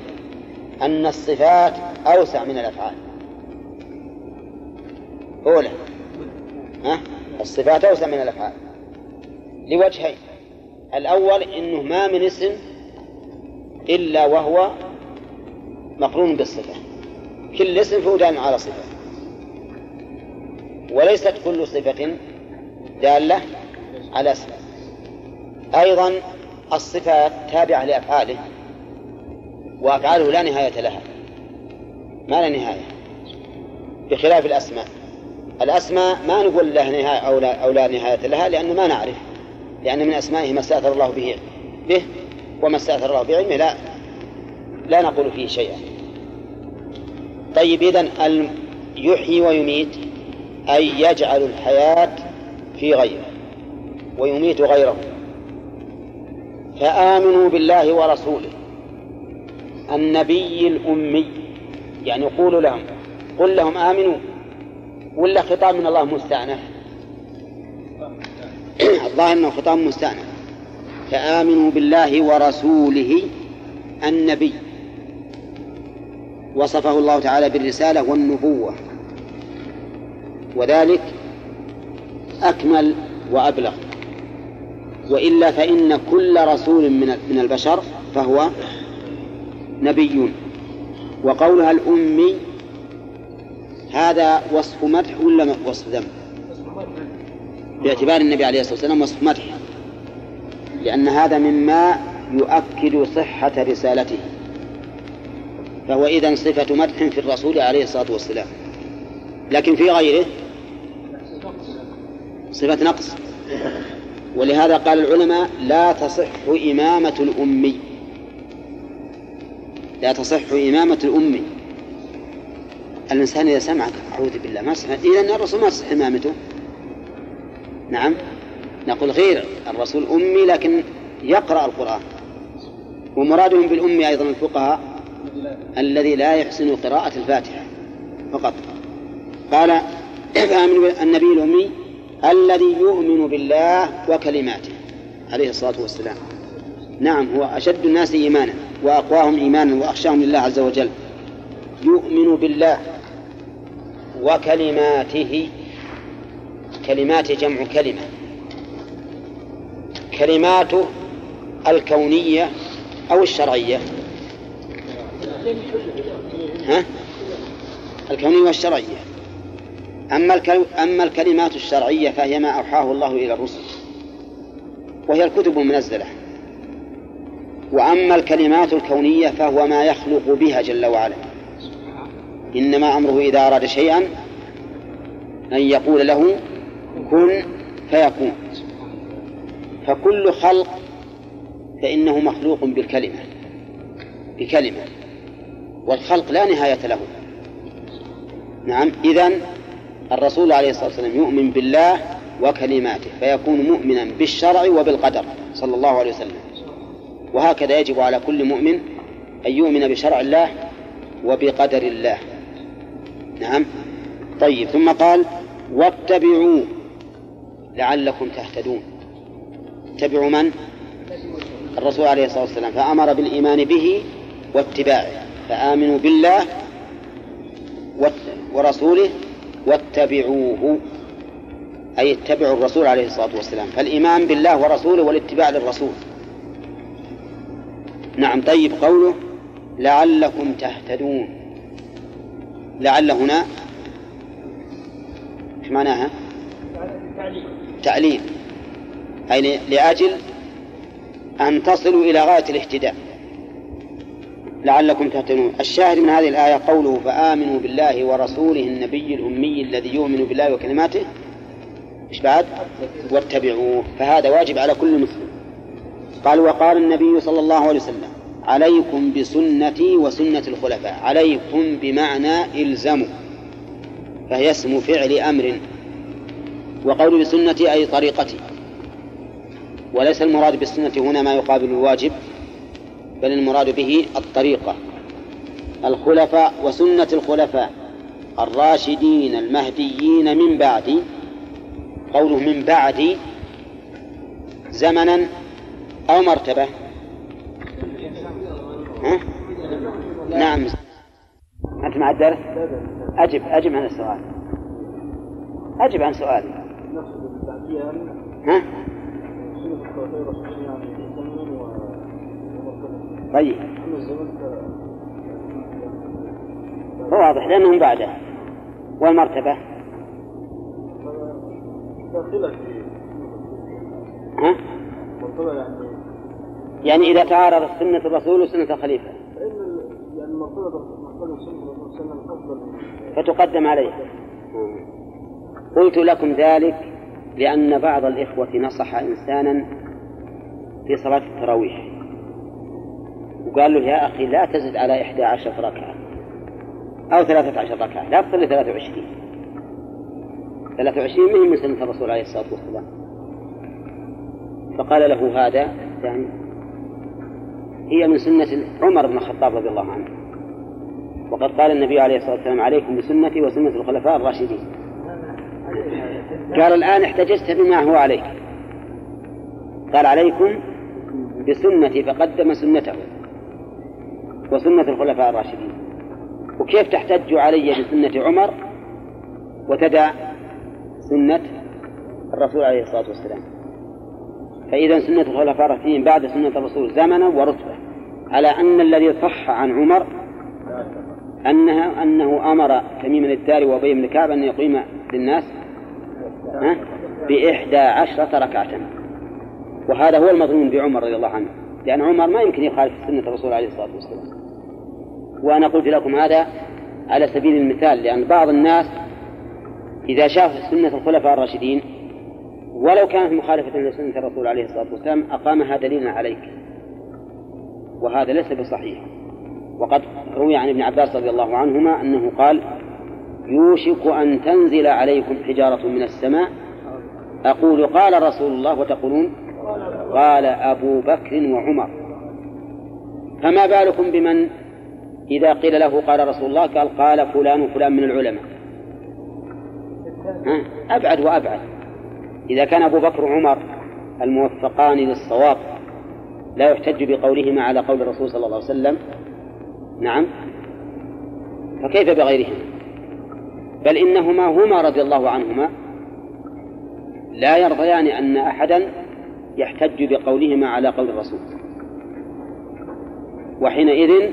أن الصفات أوسع من الأفعال. أولى ها؟ الصفات أوسع من الأفعال. لوجهين. الأول أنه ما من اسم إلا وهو مقرون بالصفة. كل اسم فهو دال على صفة. وليست كل صفة دالة على اسم. أيضا الصفات تابعة لأفعاله وأفعاله لا نهاية لها. ما لا نهاية. بخلاف الأسماء. الأسماء ما نقول لها نهاية أو لا, أو لا نهاية لها لأنه ما نعرف. لأن من أسمائه ما استأثر الله به به وما استأثر الله بعلمه لا. لا نقول فيه شيئا. طيب إذن يحيي ويميت أي يجعل الحياة في غيره ويميت غيره. فآمنوا بالله ورسوله. النبي الأمي. يعني قولوا لهم. قل لهم آمنوا. ولا خطاب من الله مستأنف؟ الظاهر أنه خطاب مستأنف. فآمنوا بالله ورسوله النبي. وصفه الله تعالى بالرسالة والنبوة. وذلك أكمل وأبلغ. وإلا فإن كل رسول من من البشر فهو نبي وقولها الأمي هذا وصف مدح ولا وصف ذم؟ باعتبار النبي عليه الصلاة والسلام وصف مدح. لأن هذا مما يؤكد صحة رسالته. فهو إذن صفة مدح في الرسول عليه الصلاة والسلام. لكن في غيره؟ صفة نقص. ولهذا قال العلماء لا تصح إمامة الأمي. لا تصح إمامة الأمي. الإنسان إذا سمع أعوذ بالله ما سمع إذا الرسول ما تصح إمامته. نعم. نقول غير الرسول أمي لكن يقرأ القرآن. ومرادهم بالأمي أيضا الفقهاء الذي لا يحسن قراءة الفاتحة فقط. قال (coughs) فآمن النبي الأمي الذي يؤمن بالله وكلماته عليه الصلاة والسلام. نعم هو أشد الناس إيمانا وأقواهم إيمانا وأخشاهم لله عز وجل. يؤمن بالله وكلماته كلمات جمع كلمة. كلماته الكونية أو الشرعية. ها؟ الكونية والشرعية. أما أما الكلمات الشرعية فهي ما أوحاه الله إلى الرسل وهي الكتب المنزلة. وأما الكلمات الكونية فهو ما يخلق بها جل وعلا. إنما أمره إذا أراد شيئا أن يقول له كن فيكون. فكل خلق فإنه مخلوق بالكلمة بكلمة والخلق لا نهاية له. نعم إذن الرسول عليه الصلاة والسلام يؤمن بالله وكلماته فيكون مؤمنا بالشرع وبالقدر صلى الله عليه وسلم. وهكذا يجب على كل مؤمن أن يؤمن بشرع الله وبقدر الله. نعم؟ طيب ثم قال واتبعوا لعلكم تهتدون. اتبعوا من؟ الرسول عليه الصلاة والسلام. فأمر بالإيمان به واتباعه. فآمنوا بالله ورسوله واتبعوه. أي اتبعوا الرسول عليه الصلاة والسلام. فالإيمان بالله ورسوله والاتباع للرسول. نعم طيب قوله لعلكم تهتدون. لعل هنا إيش معناها؟ تعليل. أي ل- لأجل أن تصلوا إلى غاية الاهتداء. لعلكم تهتدون. الشاهد من هذه الآية قوله فآمنوا بالله ورسوله النبي الأمي الذي يؤمن بالله وكلماته إيش بعد؟ واتبعوه فهذا واجب على كل مسلم. قال وقال النبي صلى الله عليه وسلم عليكم بسنتي وسنة الخلفاء. عليكم بمعنى إلزموا. فهي اسم فعل أمر. وقول بسنتي أي طريقتي. وليس المراد بالسنة هنا ما يقابل الواجب. بل المراد به الطريقة الخلفاء وسنة الخلفاء الراشدين المهديين من بعد قوله من بعد زمنا أو مرتبة. ها؟ نعم. أنت مع الدرس؟ أجب أجب عن السؤال. أجب عن سؤالي ها؟ طيب. واضح لأنهم بعده. والمرتبة؟ ها؟ يعني إذا تعارضت سنة الرسول وسنة الخليفة. فتقدم عليها قلت لكم ذلك لأن بعض الإخوة نصح إنسانا في صلاة التراويح. وقال له يا أخي لا تزد على إحدى عشر ركعة أو ثلاثة عشر ركعة لا تصلي ثلاثة وعشرين. ثلاثة وعشرين مهم من سنة الرسول عليه الصلاة والسلام. فقال له هذا يعني هي من سنة عمر بن الخطاب رضي الله عنه. وقد قال النبي عليه الصلاة والسلام عليكم بسنتي وسنة الخلفاء الراشدين. قال الآن احتججت بما هو عليك. قال عليكم بسنتي فقدم سنته. وسنة الخلفاء الراشدين. وكيف تحتج علي بسنة عمر وتدع سنة الرسول عليه الصلاة والسلام؟ فإذا سنة الخلفاء الراشدين بعد سنة الرسول زمنا ورتبة. على أن الذي صح عن عمر أنها أنه أمر تميم الدار وأبي بن كعب أن يقيم للناس؟ بإحدى عشرة ركعة. وهذا هو المظنون بعمر رضي الله عنه. لأن عمر ما يمكن يخالف سنة الرسول عليه الصلاة والسلام. وأنا قلت لكم هذا على سبيل المثال لأن بعض الناس إذا شاف سنة الخلفاء الراشدين ولو كانت مخالفة لسنة الرسول عليه الصلاة والسلام أقامها دليلا عليك. وهذا ليس بصحيح. وقد روي عن ابن عباس رضي الله عنهما أنه قال يوشك أن تنزل عليكم حجارة من السماء. أقول قال رسول الله. وتقولون قال أبو بكر وعمر. فما بالكم بمن إذا قيل له قال رسول الله قال قال فلان وفلان من العلماء؟ أبعد وأبعد. إذا كان أبو بكر وعمر الموفقان للصواب لا يحتج بقولهما على قول الرسول صلى الله عليه وسلم. نعم. فكيف بغيرهما؟ بل إنهما هما رضي الله عنهما. لا يرضيان أن أحدا يحتج بقولهما على قول الرسول. وحينئذ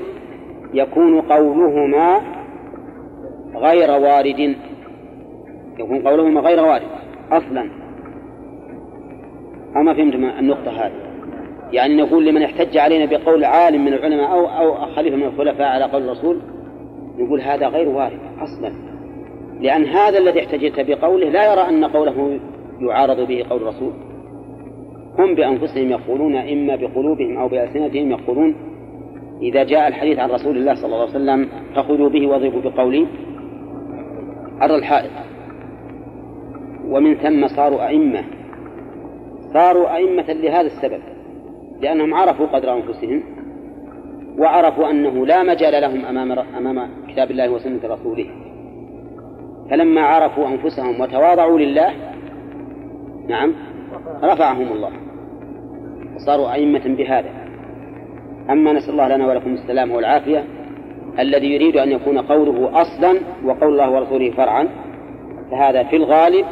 يكون قولهما غير وارد. يكون قولهما غير وارد أصلا. أو ما فهمتم النقطة هذه؟ يعني نقول لمن احتج علينا بقول عالم من العلماء أو أو خليفة من الخلفاء على قول الرسول نقول هذا غير وارد أصلا. لأن هذا الذي احتجت بقوله لا يرى أن قوله يعارض به قول الرسول. هم بأنفسهم يقولون إما بقلوبهم أو بألسنتهم يقولون إذا جاء الحديث عن رسول الله صلى الله عليه وسلم فخذوا به واضربوا بقولي. عرض الحائط. ومن ثم صاروا أئمة. صاروا أئمة لهذا السبب لأنهم عرفوا قدر أنفسهم وعرفوا أنه لا مجال لهم أمام أمام كتاب الله وسنة رسوله. فلما عرفوا أنفسهم وتواضعوا لله نعم رفعهم الله. وصاروا أئمة بهذا. أما نسأل الله لنا ولكم السلام والعافية. الذي يريد أن يكون قوله أصلا وقول الله ورسوله فرعا فهذا في الغالب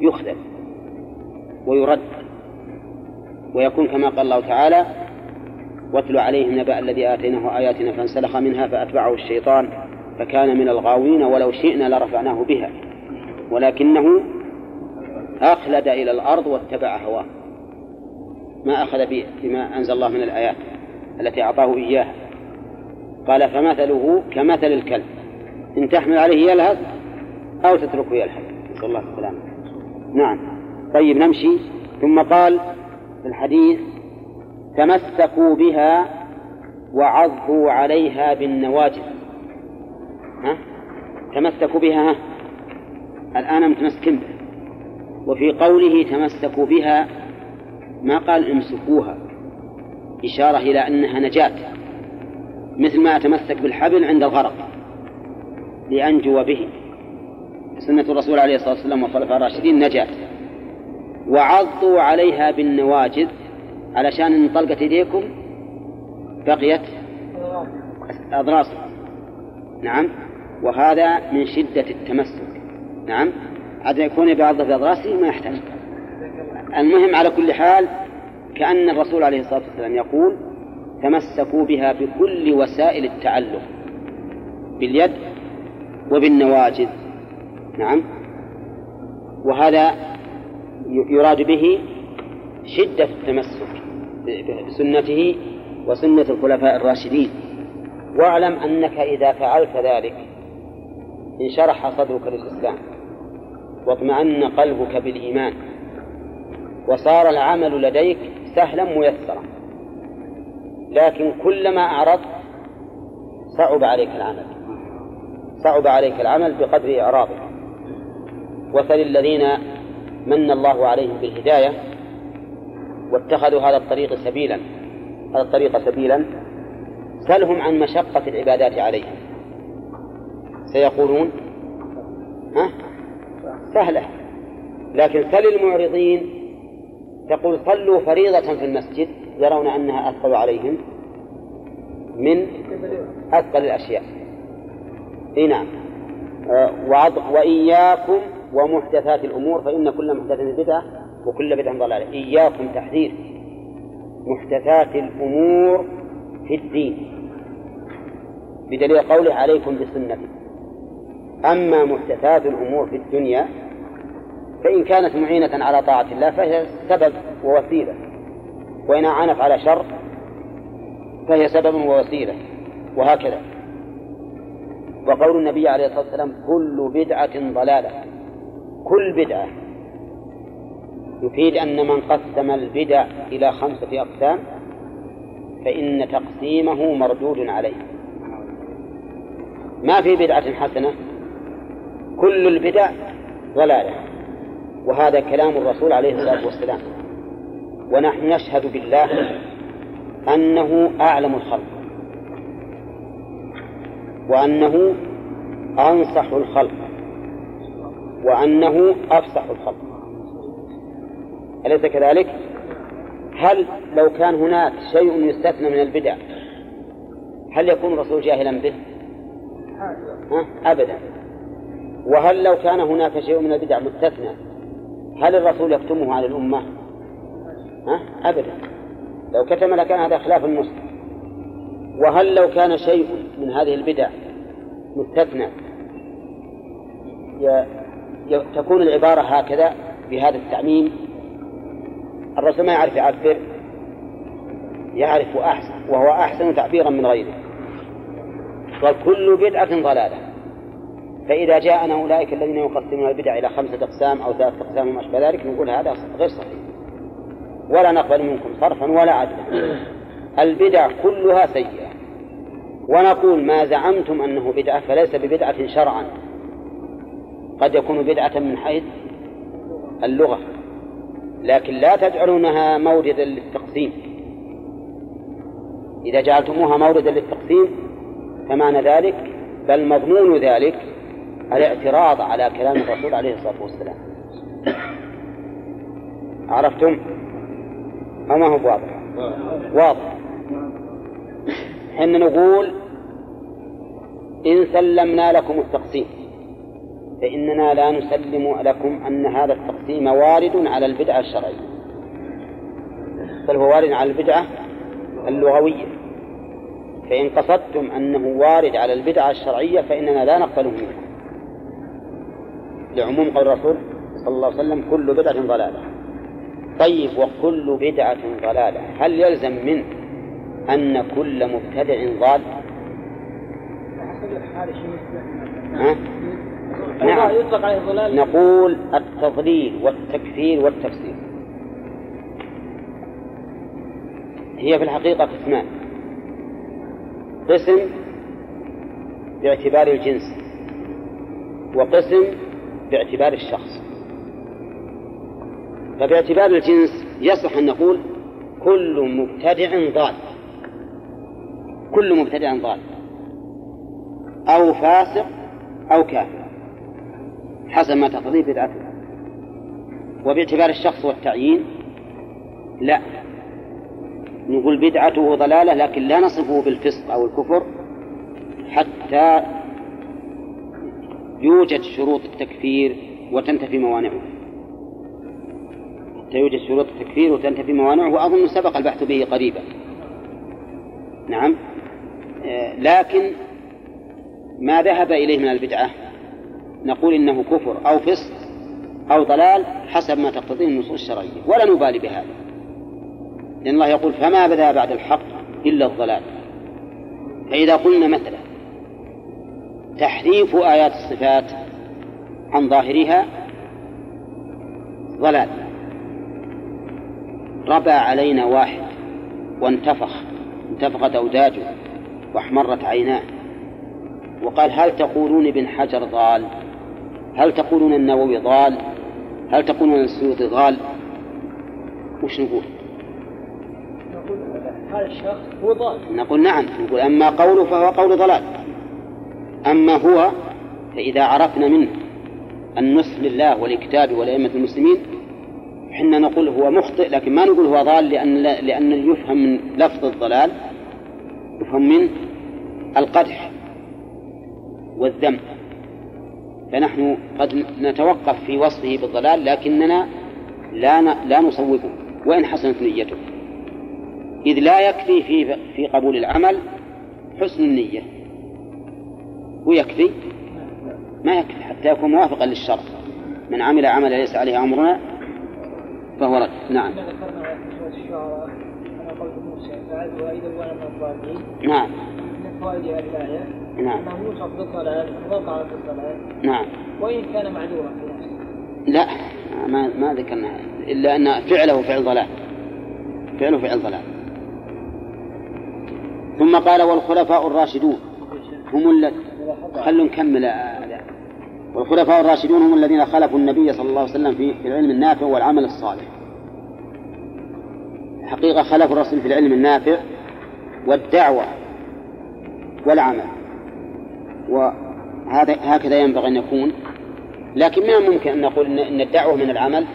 يخذل ويرد ويكون كما قال الله تعالى واتل عليهم نبأ الذي آتيناه آياتنا فانسلخ منها فأتبعه الشيطان فكان من الغاوين ولو شئنا لرفعناه بها. ولكنه أخلد إلى الأرض واتبع هواه. ما أخذ بما أنزل الله من الآيات التي أعطاه إياها. قال فمثله كمثل الكلب. إن تحمل عليه يلهث أو تتركه يلهث نسأل الله السلامة. نعم. طيب نمشي. ثم قال في الحديث تمسكوا بها وعضوا عليها بالنواجذ. ها؟ تمسكوا بها ها؟ الآن متمسكين بها؟ وفي قوله تمسكوا بها ما قال امسكوها إشارة إلى أنها نجاة مثل ما أتمسك بالحبل عند الغرق لأنجو به. سنة الرسول عليه الصلاة والسلام والخلفاء الراشدين نجاة. وعضوا عليها بالنواجذ علشان إن طلقت يديكم بقيت أضراس. نعم. وهذا من شدة التمسك. نعم. عاد يكون بعض بأضراسه ما يحتاج. المهم على كل حال كأن الرسول عليه الصلاة والسلام يقول تمسكوا بها بكل وسائل التعلق باليد وبالنواجذ. نعم. وهذا يراد به شدة التمسك بسنته وسنة الخلفاء الراشدين. واعلم أنك إذا فعلت ذلك انشرح صدرك للإسلام. واطمأن قلبك بالإيمان. وصار العمل لديك سهلا ميسرا. لكن كلما أعرضت صعب عليك العمل. صعب عليك العمل بقدر إعراضك. وسل الذين من الله عليهم بالهداية واتخذوا هذا الطريق سبيلا. هذا الطريق سبيلا. سلهم عن مشقة العبادات عليهم. سيقولون ها؟ سهلة. لكن سل المعرضين تقول صلوا فريضة في المسجد يرون أنها أثقل عليهم من أثقل الأشياء. إي نعم. آه، وإياكم ومحدثات الأمور فإن كل محدثة بدعة وكل بدعة ضلالة. إياكم تحذير محدثات الأمور في الدين. بدليل قوله عليكم بسنتي. أما محدثات الأمور في الدنيا فإن كانت معينة على طاعة الله فهي سبب ووسيلة. وإن أعانت على شر فهي سبب ووسيلة. وهكذا. وقول النبي عليه الصلاة والسلام كل بدعة ضلالة. كل بدعة. يفيد أن من قسم البدع إلى خمسة أقسام فإن تقسيمه مردود عليه. ما في بدعة حسنة. كل البدع ضلالة. وهذا كلام الرسول عليه الصلاة والسلام. ونحن نشهد بالله أنه أعلم الخلق. وأنه أنصح الخلق. وأنه أفصح الخلق. أليس كذلك؟ هل لو كان هناك شيء يستثنى من البدع هل يكون الرسول جاهلا به؟ أبدا. وهل لو كان هناك شيء من البدع مستثنى هل الرسول يكتمه عن الأمة؟ ها؟ أبدا. لو كتم لكان هذا خلاف المسلم. وهل لو كان شيء من هذه البدع مستثنى تكون العبارة هكذا بهذا التعميم؟ الرسول ما يعرف يعبر يعرف أحسن وهو أحسن تعبيرا من غيره. قال كل بدعة ضلالة. فإذا جاءنا أولئك الذين يقسمون البدع إلى خمسة أقسام أو ثلاثة أقسام وما أشبه ذلك نقول هذا غير صحيح. ولا نقبل منكم صرفا ولا عدلا. البدع كلها سيئة. ونقول ما زعمتم أنه بدعة فليس ببدعة شرعا. قد يكون بدعة من حيث اللغة. لكن لا تجعلونها موردا للتقسيم. إذا جعلتموها موردا للتقسيم فمعنى ذلك بل مضمون ذلك الاعتراض على كلام الرسول عليه الصلاة والسلام. عرفتم؟ أو ما هو واضح؟ واضح. حين نقول إن سلمنا لكم التقسيم فإننا لا نسلم لكم أن هذا التقسيم وارد على البدعة الشرعية. بل هو وارد على البدعة اللغوية. فإن قصدتم أنه وارد على البدعة الشرعية فإننا لا نقبله منكم. لعموم قول الرسول صلى الله عليه وسلم كل بدعة ضلالة. طيب وكل بدعة ضلالة. هل يلزم منه أن كل مبتدع ضال؟ ها؟ نعم. يطلق عليه ضلال نقول التضليل والتكفير والتفسير. هي في الحقيقة قسمان. قسم باعتبار الجنس وقسم باعتبار الشخص. فباعتبار الجنس يصح أن نقول كل مبتدع ضال. كل مبتدع ضال. أو فاسق أو كافر. حسب ما تقضيه بدعته وباعتبار الشخص والتعيين لا. نقول بدعته ضلالة لكن لا نصفه بالفسق أو الكفر حتى يوجد شروط التكفير وتنتفي موانعه. حتى يوجد شروط التكفير وتنتفي موانعه وأظن سبق البحث به قريبا. نعم. لكن ما ذهب إليه من البدعة نقول إنه كفر أو فسق أو ضلال حسب ما تقتضيه النصوص الشرعية ولا نبالي بهذا. لأن الله يقول فما بدا بعد الحق إلا الضلال. فإذا قلنا مثلا تحريف آيات الصفات عن ظاهرها ضلال. ربى علينا واحد وانتفخ انتفخت أوداجه واحمرت عيناه. وقال هل تقولون ابن حجر ضال؟ هل تقولون النووي ضال؟ هل تقولون السيوطي ضال؟ وش نقول؟ نقول هذا الشخص هو ضال. نقول نعم نقول أما قوله فهو قول ضلال. أما هو فإذا عرفنا منه النصح لله ولكتابه ولأئمة المسلمين حنا نقول هو مخطئ لكن ما نقول هو ضال لأن لأن يفهم من لفظ الضلال يفهم منه القدح والذم. فنحن قد نتوقف في وصفه بالضلال لكننا لا لا نصوبه وإن حسنت نيته. إذ لا يكفي في في قبول العمل حسن النية. ويكفي ما يكفي حتى يكون موافقا للشرع. من عمل عملا ليس عليه أمرنا فهو رد. نعم. نعم. نعم. أنه يوصف نعم. وإن كان معذورا لا ما ما ذكرنا. إلا أن فعله فعل ضلال. فعله فعل ضلال. ثم قال والخلفاء الراشدون هم الذين خلوا نكمل. والخلفاء الراشدون هم الذين خلفوا النبي صلى الله عليه وسلم في العلم النافع والعمل الصالح. حقيقة خلف الرسول في العلم النافع والدعوة والعمل. وهذا هكذا ينبغي أن يكون. لكن من الممكن أن نقول إن الدعوة من العمل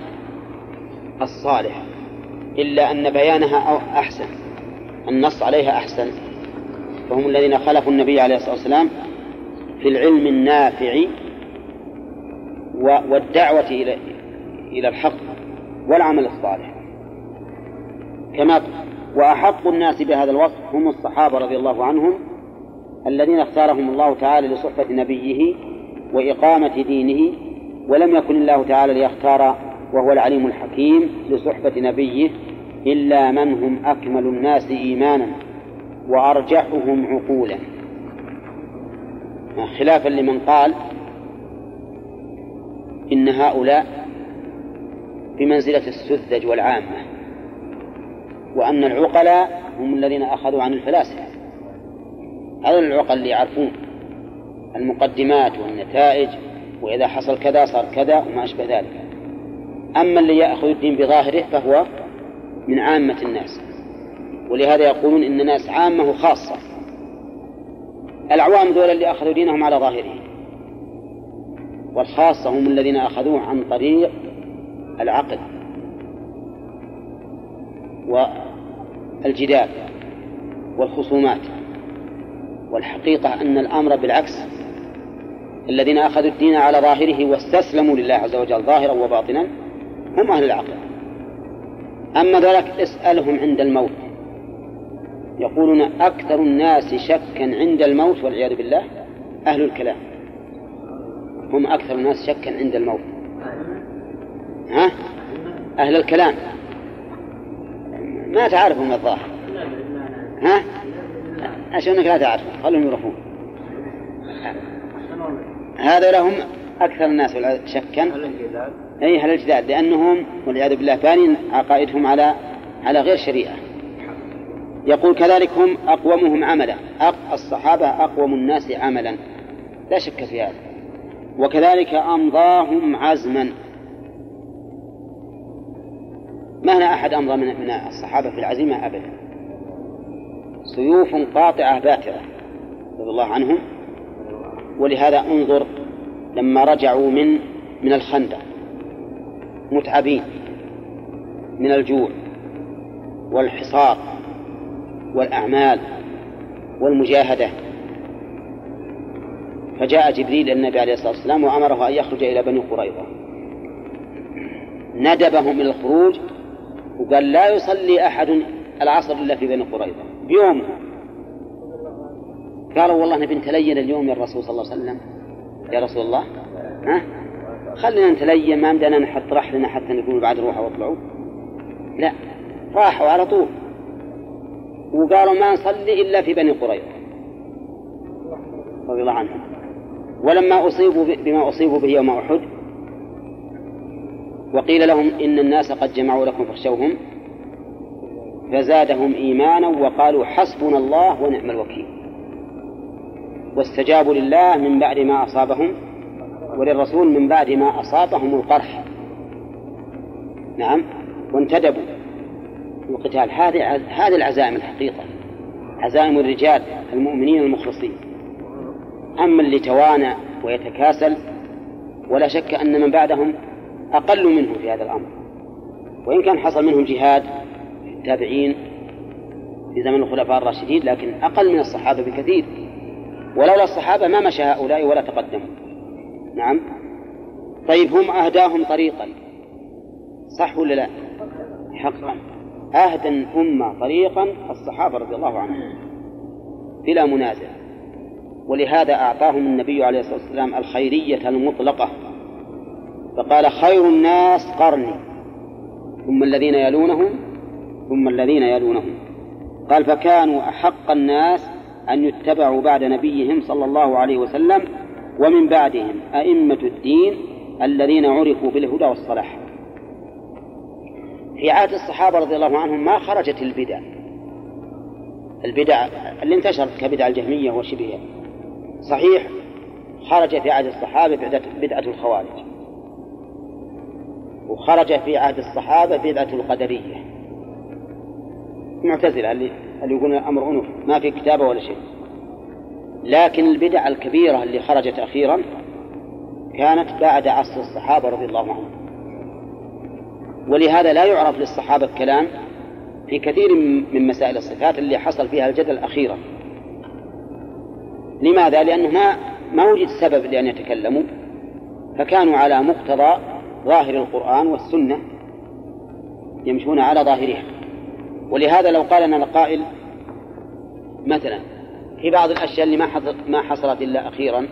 الصالح إلا أن بيانها أحسن النص عليها أحسن. فهم الذين خلفوا النبي عليه الصلاة والسلام في العلم النافع والدعوة إلى إلى الحق والعمل الصالح. كما وأحق الناس بهذا الوصف هم الصحابة رضي الله عنهم الذين اختارهم الله تعالى لصحبة نبيه وإقامة دينه ولم يكن الله تعالى ليختار وهو العليم الحكيم لصحبة نبيه إلا من هم أكمل الناس إيمانا وأرجحهم عقولا. خلافا لمن قال إن هؤلاء بمنزلة السذج والعامة وأن العقلاء هم الذين أخذوا عن الفلاسفة. هذا العقل اللي يعرفون المقدمات والنتائج وإذا حصل كذا صار كذا وما أشبه ذلك. أما اللي يأخذ الدين بظاهره فهو من عامة الناس ولهذا يقولون إن الناس عامة وخاصة. العوام دول اللي أخذوا دينهم على ظاهره والخاصة هم الذين أخذوه عن طريق العقل والجدال والخصومات. والحقيقة أن الأمر بالعكس الذين أخذوا الدين على ظاهره واستسلموا لله عز وجل ظاهرا وباطنا هم أهل العقل. أما ذلك اسألهم عند الموت. يقولون أكثر الناس شكا عند الموت والعياذ بالله أهل الكلام. هم أكثر الناس شكا عند الموت. ها؟ أهل الكلام. ما تعرفهم الظاهر. ها؟ عشان لا تعرف خلهم يروحون هذا لهم أكثر الناس شكا. أي أهل الجدال. لأنهم والعياذ بالله بانين عقائدهم على على غير شريعة. يقول كذلك هم أقومهم عملا. الصحابة أقوم الناس عملا. لا شك في هذا. وكذلك أمضاهم عزما. ما هنا أحد أمضى من الصحابة في العزيمة أبدا. سيوف قاطعة باترة رضي الله عنهم. ولهذا انظر لما رجعوا من من الخندق. متعبين. من الجوع. والحصار. والأعمال والمجاهدة. فجاء جبريل النبي عليه الصلاة والسلام وأمره أن يخرج إلى بني قريظة. ندبهم إلى الخروج وقال لا يصلي أحد العصر إلا في بني قريظة. بيوم قالوا والله نبي نتلين اليوم يا الرسول صلى الله عليه وسلم. يا رسول الله. ها؟ خلينا نتلين ما بدنا نحط رحلنا حتى نقول بعد روحوا واطلعوا. لا راحوا على طول. وقالوا ما نصلي إلا في بني قريظة. رضي الله عنهم. ولما أصيبوا بما أصيبوا به يوم أحد وقيل لهم إن الناس قد جمعوا لكم فاخشوهم فزادهم إيمانا وقالوا حسبنا الله ونعم الوكيل. واستجابوا لله من بعد ما أصابهم وللرسول من بعد ما أصابهم القرح. نعم وانتدبوا. القتال. هذه هذه العزائم الحقيقة. عزائم الرجال المؤمنين المخلصين. أما اللي توانى ويتكاسل ولا شك أن من بعدهم أقل منهم في هذا الأمر. وإن كان حصل منهم جهاد التابعين في زمن الخلفاء الراشدين لكن أقل من الصحابة بكثير. ولولا الصحابة ما مشى هؤلاء ولا تقدموا. نعم. طيب هم أهداهم طريقا. صح ولا لا؟ حقا. أهدى الأمة طريقا الصحابة رضي الله عنهم. بلا منازع. ولهذا أعطاهم النبي عليه الصلاة والسلام الخيرية المطلقة. فقال خير الناس قرني. ثم الذين يلونهم ثم الذين يلونهم. قال فكانوا أحق الناس أن يتبعوا بعد نبيهم صلى الله عليه وسلم ومن بعدهم أئمة الدين الذين عرفوا بالهدى والصلاح. في عهد الصحابة رضي الله عنهم ما خرجت البدع. البدع اللي انتشرت كبدع الجهمية وشبهها صحيح خرج في عهد الصحابة بدعة الخوارج. وخرج في عهد الصحابة بدعة القدرية. معتزلة اللي اللي يقولون الأمر أنف ما في كتابة ولا شيء. لكن البدع الكبيرة اللي خرجت أخيرا كانت بعد عصر الصحابة رضي الله عنهم. ولهذا لا يعرف للصحابة كلام في كثير من مسائل الصفات اللي حصل فيها الجدل أخيرا لماذا؟ لأنه ما ما وجد سبب لأن يتكلموا فكانوا على مقتضى ظاهر القرآن والسنة يمشون على ظاهرها ولهذا لو قال لنا قائل مثلا في بعض الأشياء اللي ما ما حصلت إلا أخيرا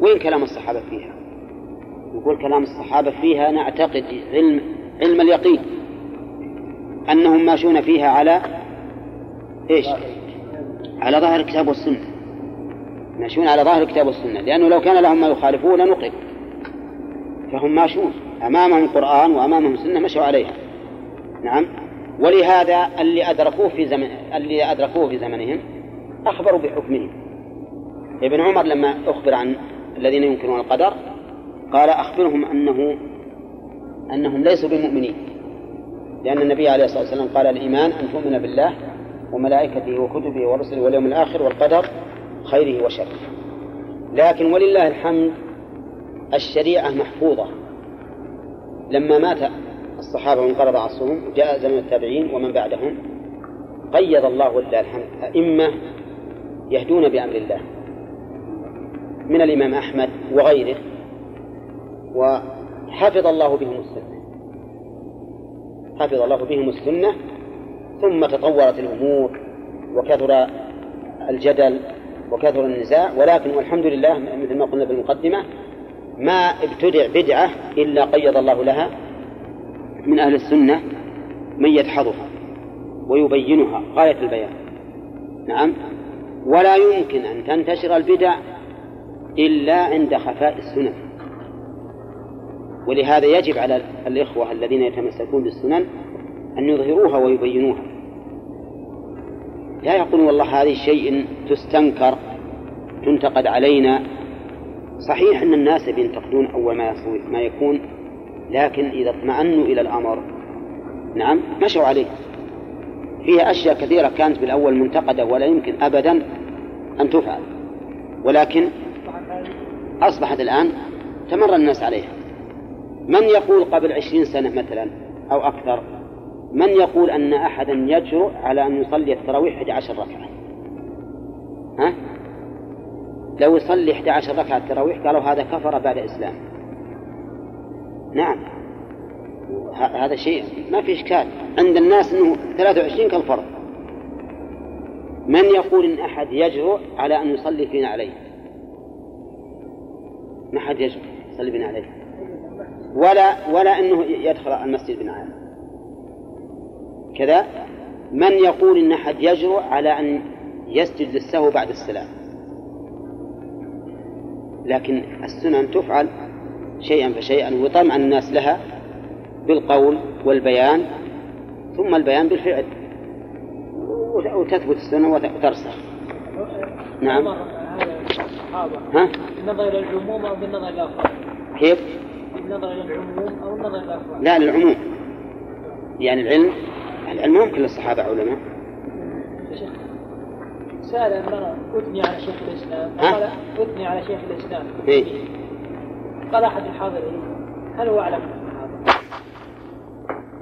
وين كلام الصحابة فيها؟ يقول كلام الصحابة فيها نعتقد علم علم اليقين. أنهم ماشون فيها على إيش؟ على ظاهر الكتاب والسنة. ماشون على ظاهر الكتاب والسنة. لأنه لو كان لهم ما يخالفون لنقل. فهم ماشون. أمامهم قرآن وأمامهم سنة مشوا عليها. نعم. ولهذا اللي أدركوه في زمن اللي أدركوه في زمنهم أخبروا بحكمهم. ابن عمر لما أخبر عن الذين ينكرون القدر قال أخبرهم أنه أنهم ليسوا بمؤمنين. لأن النبي عليه الصلاة والسلام قال الإيمان أن تؤمن بالله وملائكته وكتبه ورسله واليوم الآخر والقدر خيره وشره. لكن ولله الحمد الشريعة محفوظة. لما مات الصحابة وانقرض عصرهم جاء زمن التابعين ومن بعدهم قيض الله ولله الحمد أئمة يهدون بأمر الله. من الإمام أحمد وغيره. وحفظ الله بهم السنة. حفظ الله بهم السنة ثم تطورت الأمور وكثر الجدل وكثر النزاع ولكن والحمد لله مثل ما قلنا في المقدمة ما ابتدع بدعة إلا قيض الله لها من أهل السنة من يدحضها ويبينها غاية البيان. نعم. ولا يمكن أن تنتشر البدع إلا عند خفاء السنن ولهذا يجب على الإخوة الذين يتمسكون بالسنن أن يظهروها ويبينوها. لا يقولون والله هذه شيء تستنكر تنتقد علينا. صحيح أن الناس بينتقدون أول ما ما يكون لكن إذا اطمأنوا إلى الأمر نعم مشوا عليه. فيها أشياء كثيرة كانت بالأول منتقدة ولا يمكن أبدا أن تفعل. ولكن أصبحت الآن تمر الناس عليها. من يقول قبل عشرين سنة مثلا أو أكثر؟ من يقول أن أحدا يجرؤ على أن يصلي التراويح 11 ركعة؟ ها؟ لو يصلي 11 ركعة التراويح قالوا هذا كفر بعد إسلام نعم. هذا شيء ما في إشكال. عند الناس أنه 23 كالفرض. من يقول إن أحد يجرؤ على أن يصلي فينا عليه؟ ما حد يجرؤ يصلي بنا عليه. ولا ولا أنه يدخل المسجد بنا كذا من يقول إن أحد يجرؤ على أن يسجد للسهو بعد السلام. لكن السنن تفعل شيئا فشيئا ويطمع الناس لها بالقول والبيان ثم البيان بالفعل. وتثبت السنة وترسخ. نعم. ها؟ بالنظر إلى العموم أو بالنظر إلى كيف؟ بالنظر إلى العموم أو النظر إلى الأفراد لا للعموم يعني العلم العلم هم كل الصحابة علماء سأل امرأة أثني على شيخ الإسلام؟ قال أثني على شيخ الإسلام إيه؟ قال أحد الحاضرين هل هو أعلم من الصحابة؟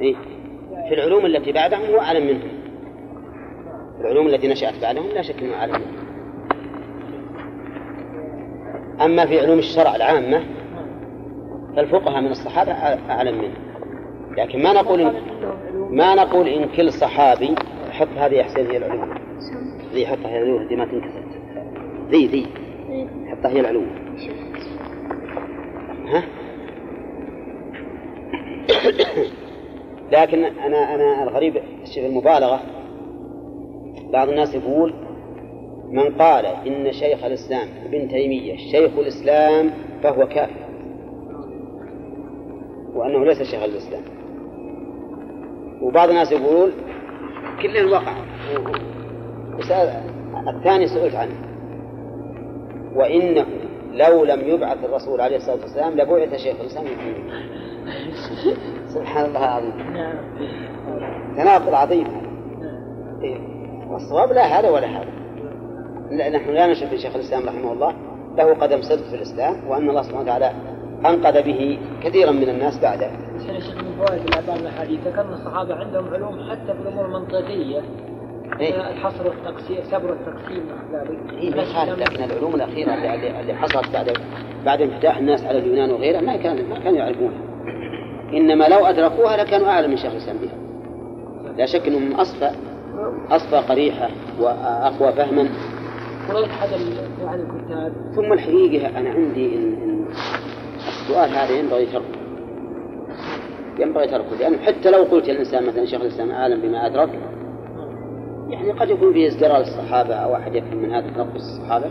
إيه؟ في العلوم التي بعدهم هو أعلم منهم العلوم التي نشأت بعدهم لا شك أنه أعلم منهم أما في علوم الشرع العامة فالفقهاء من الصحابة أعلم منه. لكن ما نقول إن ما نقول إن كل صحابي حط هذه يا حسين هي العلوم. ذي حطها هي العلوم ذي ما تنكسر ذي ذي. حطها هي العلوم. ها؟ لكن أنا أنا الغريب الشيء المبالغة بعض الناس يقول من قال إن شيخ الإسلام ابن تيمية شيخ الإسلام فهو كافر. وأنه ليس شيخ الإسلام. وبعض الناس يقول كل وسأل الثاني سئلت عنه. وإنه لو لم يبعث الرسول عليه الصلاة والسلام لبعث شيخ الإسلام. (laughs) سبحان الله العظيم. تناقض عظيم. إيه. والصواب لا هذا ولا هذا. نحن لا نشك في شيخ الإسلام رحمه الله. له قدم صدق في الإسلام وأن الله سبحانه وتعالى أنقذ به كثيرا من الناس بعده شيخ من فوائد الحديث ذكرنا الصحابة عندهم علوم حتى في الأمور المنطقية. إيه؟ الحصر والتقسيم السبر والتقسيم ذلك إيه يخالف لكن العلوم الأخيرة اللي, اللي حصلت بعد بعد انفتاح الناس على اليونان وغيرها ما كان ما كانوا يعرفونها. إنما لو أدركوها لكانوا أعلم من شيخ الإسلام بها. لا شك أنهم أصفى أصفى قريحة وأقوى فهما. ثم الحقيقة أنا عندي إن, إن السؤال هذا ينبغي تركه ينبغي تركه لأنه حتى لو قلت الإنسان مثلا شيخ الإسلام أعلم بما أدرك يعني قد يكون فيه ازدراء للصحابة أو أحد يفهم من هذا تنقص الصحابة.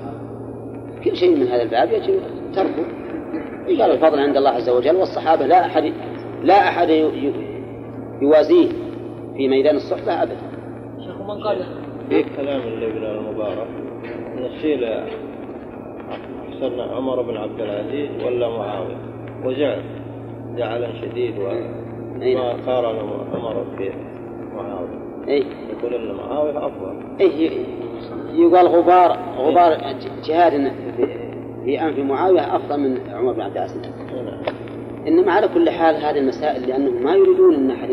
كل شيء من هذا الباب يجب تركه. قال الفضل عند الله عز وجل والصحابة لا أحد لا أحد يوازيه في ميدان الصحبة أبدا. شيخ من قال؟ في كلام الابن المبارك نشيل أحسن عمر بن عبد العزيز ولا معاوية. وزعل زعلا شديد وما قارن عمر في معاوية. أي. يقول إن معاوية أفضل. أي يقال غبار غبار جهاد في أنف معاوية أفضل من عمر بن عبد العزيز. نعم. إنما على كل حال هذه المسائل لأنهم ما يريدون أن أحد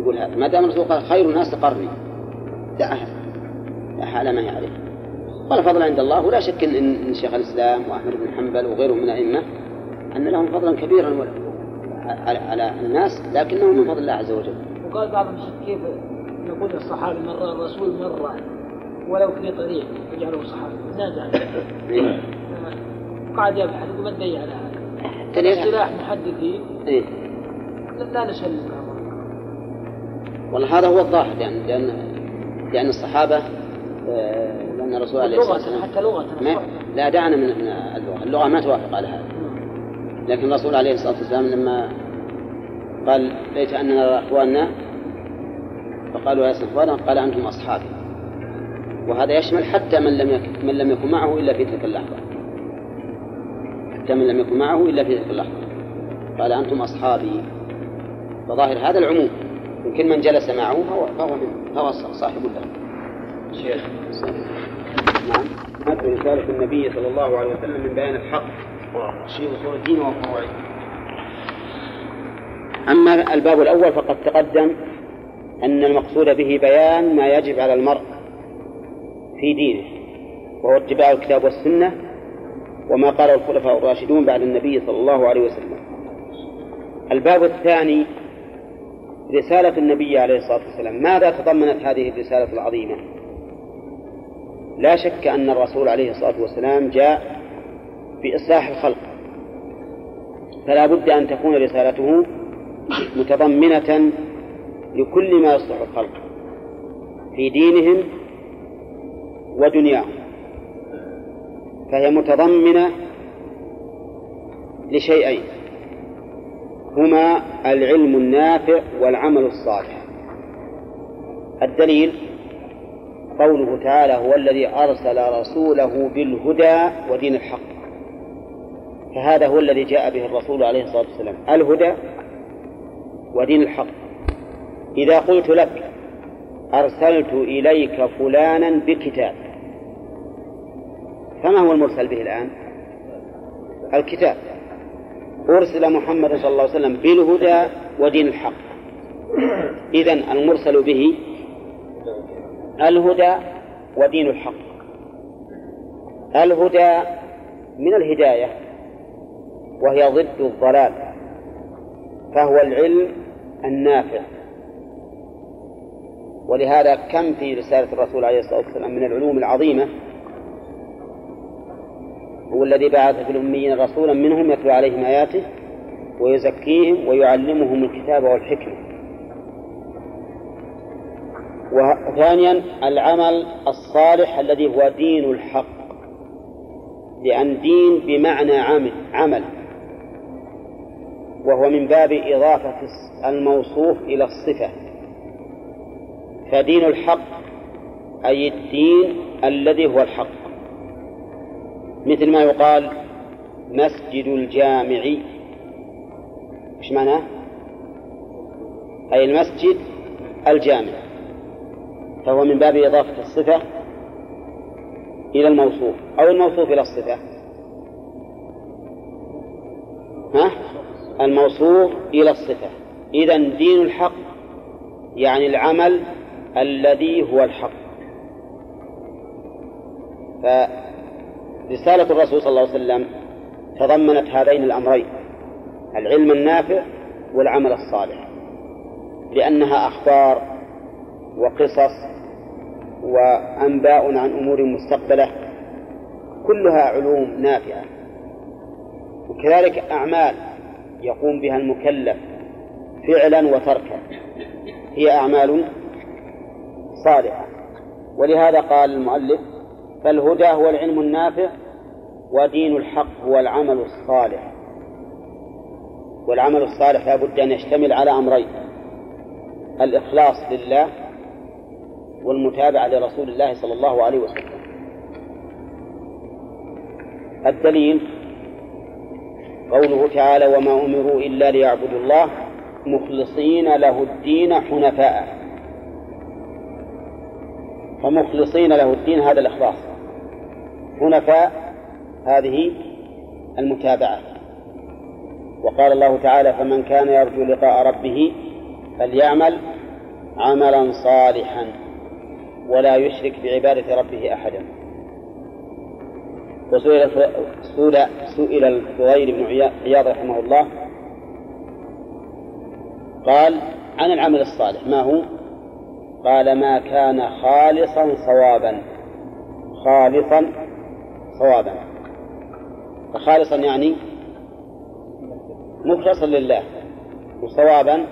يقول هذا. ما دام الرسول قال خير الناس قرني دعها دعها على ما هي عليه قال فضل عند الله ولا شك إن, إن شيخ الإسلام وأحمد بن حنبل وغيرهم من الأئمة أن لهم فضلا كبيرا على, الناس لكنه من فضل الله عز وجل وقال بعضهم كيف يقول الصحابي مرة الرسول مرة ولو في طريق يجعله صحابي نازع إيه. قاعد يبحث وما تدعي على هذا اصطلاح محدثين إيه. لا- لهم. والله هذا هو الظاهر لأن لأن لأن الصحابة لأن الرسول عليه الصلاة والسلام حتى لغة. ما لا دعنا من اللغة، اللغة ما توافق على هذا. لكن الرسول عليه الصلاة والسلام لما قال ليت أننا نرى إخواننا فقالوا يا إخواننا قال أنتم أصحابي. وهذا يشمل حتى من لم يكن من لم يكن معه إلا في تلك اللحظة. حتى من لم يكن معه إلا في تلك اللحظة. قال أنتم أصحابي. فظاهر هذا العموم. يمكن من جلس معه فهو فهو صاحب له شيخ. نعم. هذه رسالة النبي صلى الله عليه وسلم من بيان الحق. في أصول الدين وفروعه أما الباب الأول فقد تقدم أن المقصود به بيان ما يجب على المرء في دينه وهو اتباع الكتاب والسنة وما قاله الخلفاء الراشدون بعد النبي صلى الله عليه وسلم. الباب الثاني رسالة النبي عليه الصلاة والسلام. ماذا تضمنت هذه الرسالة العظيمة؟ لا شك أن الرسول عليه الصلاة والسلام جاء بإصلاح الخلق. فلا بد أن تكون رسالته متضمنة لكل ما يصلح الخلق في دينهم ودنياهم. فهي متضمنة لشيئين هما العلم النافع والعمل الصالح. الدليل قوله تعالى هو الذي أرسل رسوله بالهدى ودين الحق. فهذا هو الذي جاء به الرسول عليه الصلاة والسلام. الهدى ودين الحق. إذا قلت لك أرسلت إليك فلانا بكتاب فما هو المرسل به الآن؟ الكتاب. أرسل محمد صلى الله عليه وسلم بالهدى ودين الحق. إذن المرسل به الهدى ودين الحق. الهدى من الهداية وهي ضد الضلال فهو العلم النافع. ولهذا كم في رسالة الرسول عليه الصلاة والسلام من العلوم العظيمة هو الذي بعث في الأميين رسولا منهم يتلو عليهم آياته ويزكيهم ويعلمهم الكتاب والحكمة. وثانيا العمل الصالح الذي هو دين الحق لأن دين بمعنى عمل عمل. وهو من باب إضافة الموصوف إلى الصفة. فدين الحق أي الدين الذي هو الحق. مثل ما يقال مسجد الجامع. إيش معناه؟ أي المسجد الجامع. فهو من باب إضافة الصفة إلى الموصوف أو الموصوف إلى الصفة. ها؟ الموصوف إلى الصفة. إذا دين الحق يعني العمل الذي هو الحق. فرسالة الرسول صلى الله عليه وسلم تضمنت هذين الأمرين العلم النافع والعمل الصالح لأنها أخبار وقصص وأنباء عن أمور مستقبلة كلها علوم نافعة. وكذلك أعمال يقوم بها المكلف فعلا وتركا هي أعمال صالحة. ولهذا قال المؤلف فالهدى هو العلم النافع ودين الحق هو العمل الصالح. والعمل الصالح لا بد أن يشتمل على أمرين الإخلاص لله والمتابعة لرسول الله صلى الله عليه وسلم. الدليل قوله تعالى وما أمروا إلا ليعبدوا الله مخلصين له الدين حنفاء. فمخلصين له الدين هذا الإخلاص. حنفاء هذه المتابعة. وقال الله تعالى فمن كان يرجو لقاء ربه فليعمل عملا صالحا. ولا يشرك بعبادة ربه أحدا. وسئل سئل سئل الفضيل بن عياض رحمه الله قال عن العمل الصالح ما هو؟ قال ما كان خالصا صوابا. خالصا صوابا. فخالصا يعني مخلصا لله وصوابا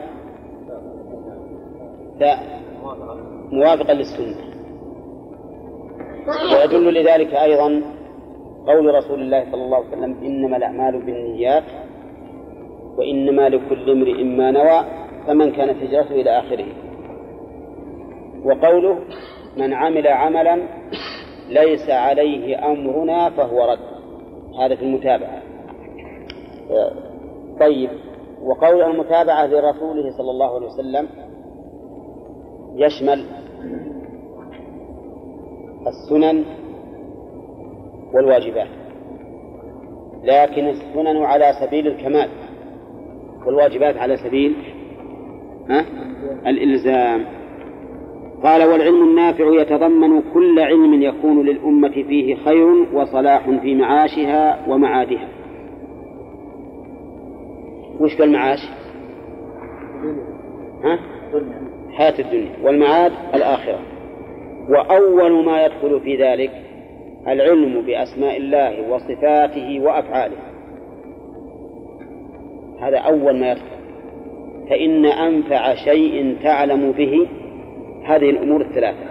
موافقا للسنة. ويدل لذلك أيضا قول رسول الله صلى الله عليه وسلم إنما الأعمال بالنيات وإنما لكل امرئ ما نوى فمن كانت هجرته إلى آخره. وقوله من عمل عملا ليس عليه أمرنا فهو رد. هذا في المتابعة. طيب وقوله المتابعة لرسوله صلى الله عليه وسلم يشمل السنن والواجبات لكن السنن على سبيل الكمال والواجبات على سبيل ها؟ الإلزام قال والعلم النافع يتضمن كل علم يكون للأمة فيه خير وصلاح في معاشها ومعادها وش المعاش ها؟ حياة الدنيا والمعاد الآخرة. وأول ما يدخل في ذلك العلم بأسماء الله وصفاته وأفعاله. هذا أول ما يدخل. فإن أنفع شيء تعلم به هذه الأمور الثلاثة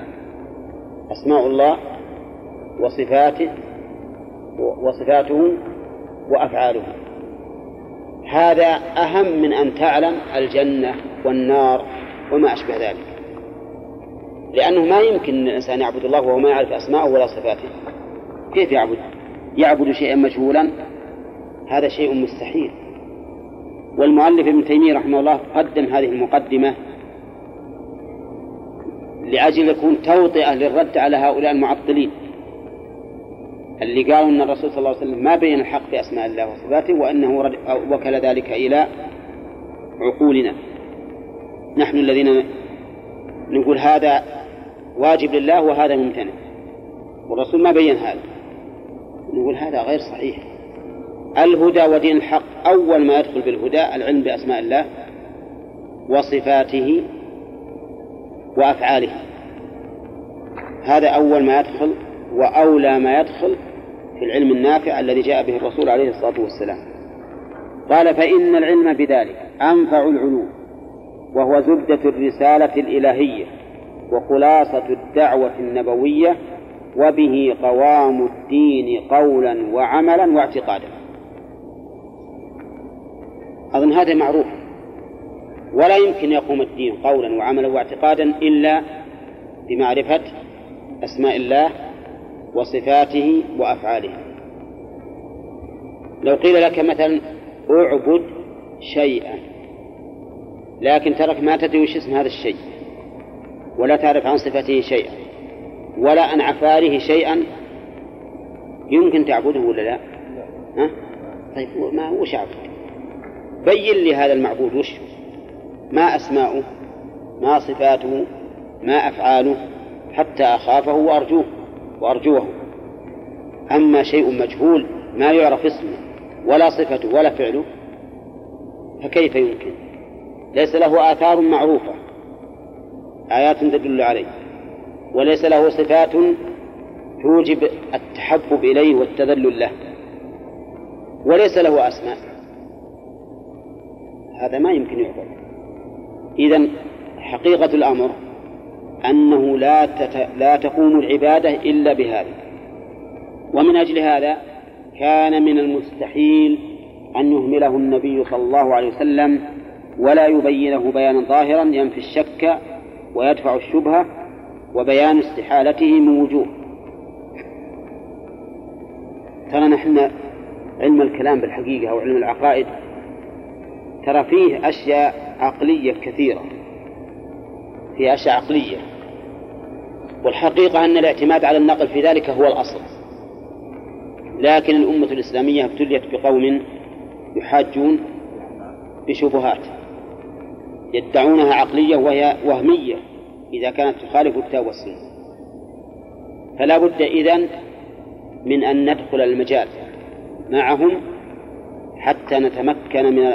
أسماء الله وصفاته وصفاته وأفعاله. هذا أهم من أن تعلم الجنة والنار وما أشبه ذلك. لأنه ما يمكن أن الإنسان يعبد الله وهو ما يعرف أسماءه ولا صفاته. كيف يعبد؟ يعبد شيئا مجهولا؟ هذا شيء مستحيل. والمؤلف ابن تيمية رحمه الله قدم هذه المقدمة لأجل يكون توطئة للرد على هؤلاء المعطلين اللي قالوا أن الرسول صلى الله عليه وسلم ما بين الحق في أسماء الله وصفاته وأنه وكل ذلك إلى عقولنا. نحن الذين نقول هذا واجب لله وهذا ممتنع. والرسول ما بين هذا. نقول هذا غير صحيح. الهدى ودين الحق أول ما يدخل بالهدى العلم بأسماء الله وصفاته وأفعاله. هذا أول ما يدخل وأولى ما يدخل في العلم النافع الذي جاء به الرسول عليه الصلاة والسلام. قال فإن العلم بذلك أنفع العلوم. وهو زبدة الرسالة الإلهية وخلاصة الدعوة النبوية وبه قوام الدين قولا وعملا واعتقادا. أظن هذا معروف. ولا يمكن يقوم الدين قولا وعملا واعتقادا إلا بمعرفة أسماء الله وصفاته وأفعاله. لو قيل لك مثلا اعبد شيئا لكن ترك ما تدري وش اسم هذا الشيء ولا تعرف عن صفته شيئا ولا عن عفاره شيئا يمكن تعبده ولا لا؟ ها؟ طيب ما وش عبد؟ بين لي هذا المعبود وش ما أسماؤه ما صفاته ما أفعاله حتى أخافه وأرجوه وأرجوه أما شيء مجهول ما يعرف اسمه ولا صفته ولا فعله فكيف يمكن ليس له آثار معروفة. آيات تدل عليه. وليس له صفات توجب التحبب إليه والتذلل له. وليس له أسماء. هذا ما يمكن يعبد إذا حقيقة الأمر أنه لا تت... لا تقوم العبادة إلا بهذا. ومن أجل هذا كان من المستحيل أن يهمله النبي صلى الله عليه وسلم ولا يبينه بيانا ظاهرا ينفي الشك ويدفع الشبهة وبيان استحالته من وجوه. ترى نحن علم الكلام بالحقيقة أو علم العقائد ترى فيه أشياء عقلية كثيرة. فيه أشياء عقلية. والحقيقة أن الاعتماد على النقل في ذلك هو الأصل. لكن الأمة الإسلامية ابتليت بقوم يحاجون بشبهات. يدعونها عقلية وهي وهمية إذا كانت تخالف الكتاب والسنة. فلا بد إذن من أن ندخل المجال معهم حتى نتمكن من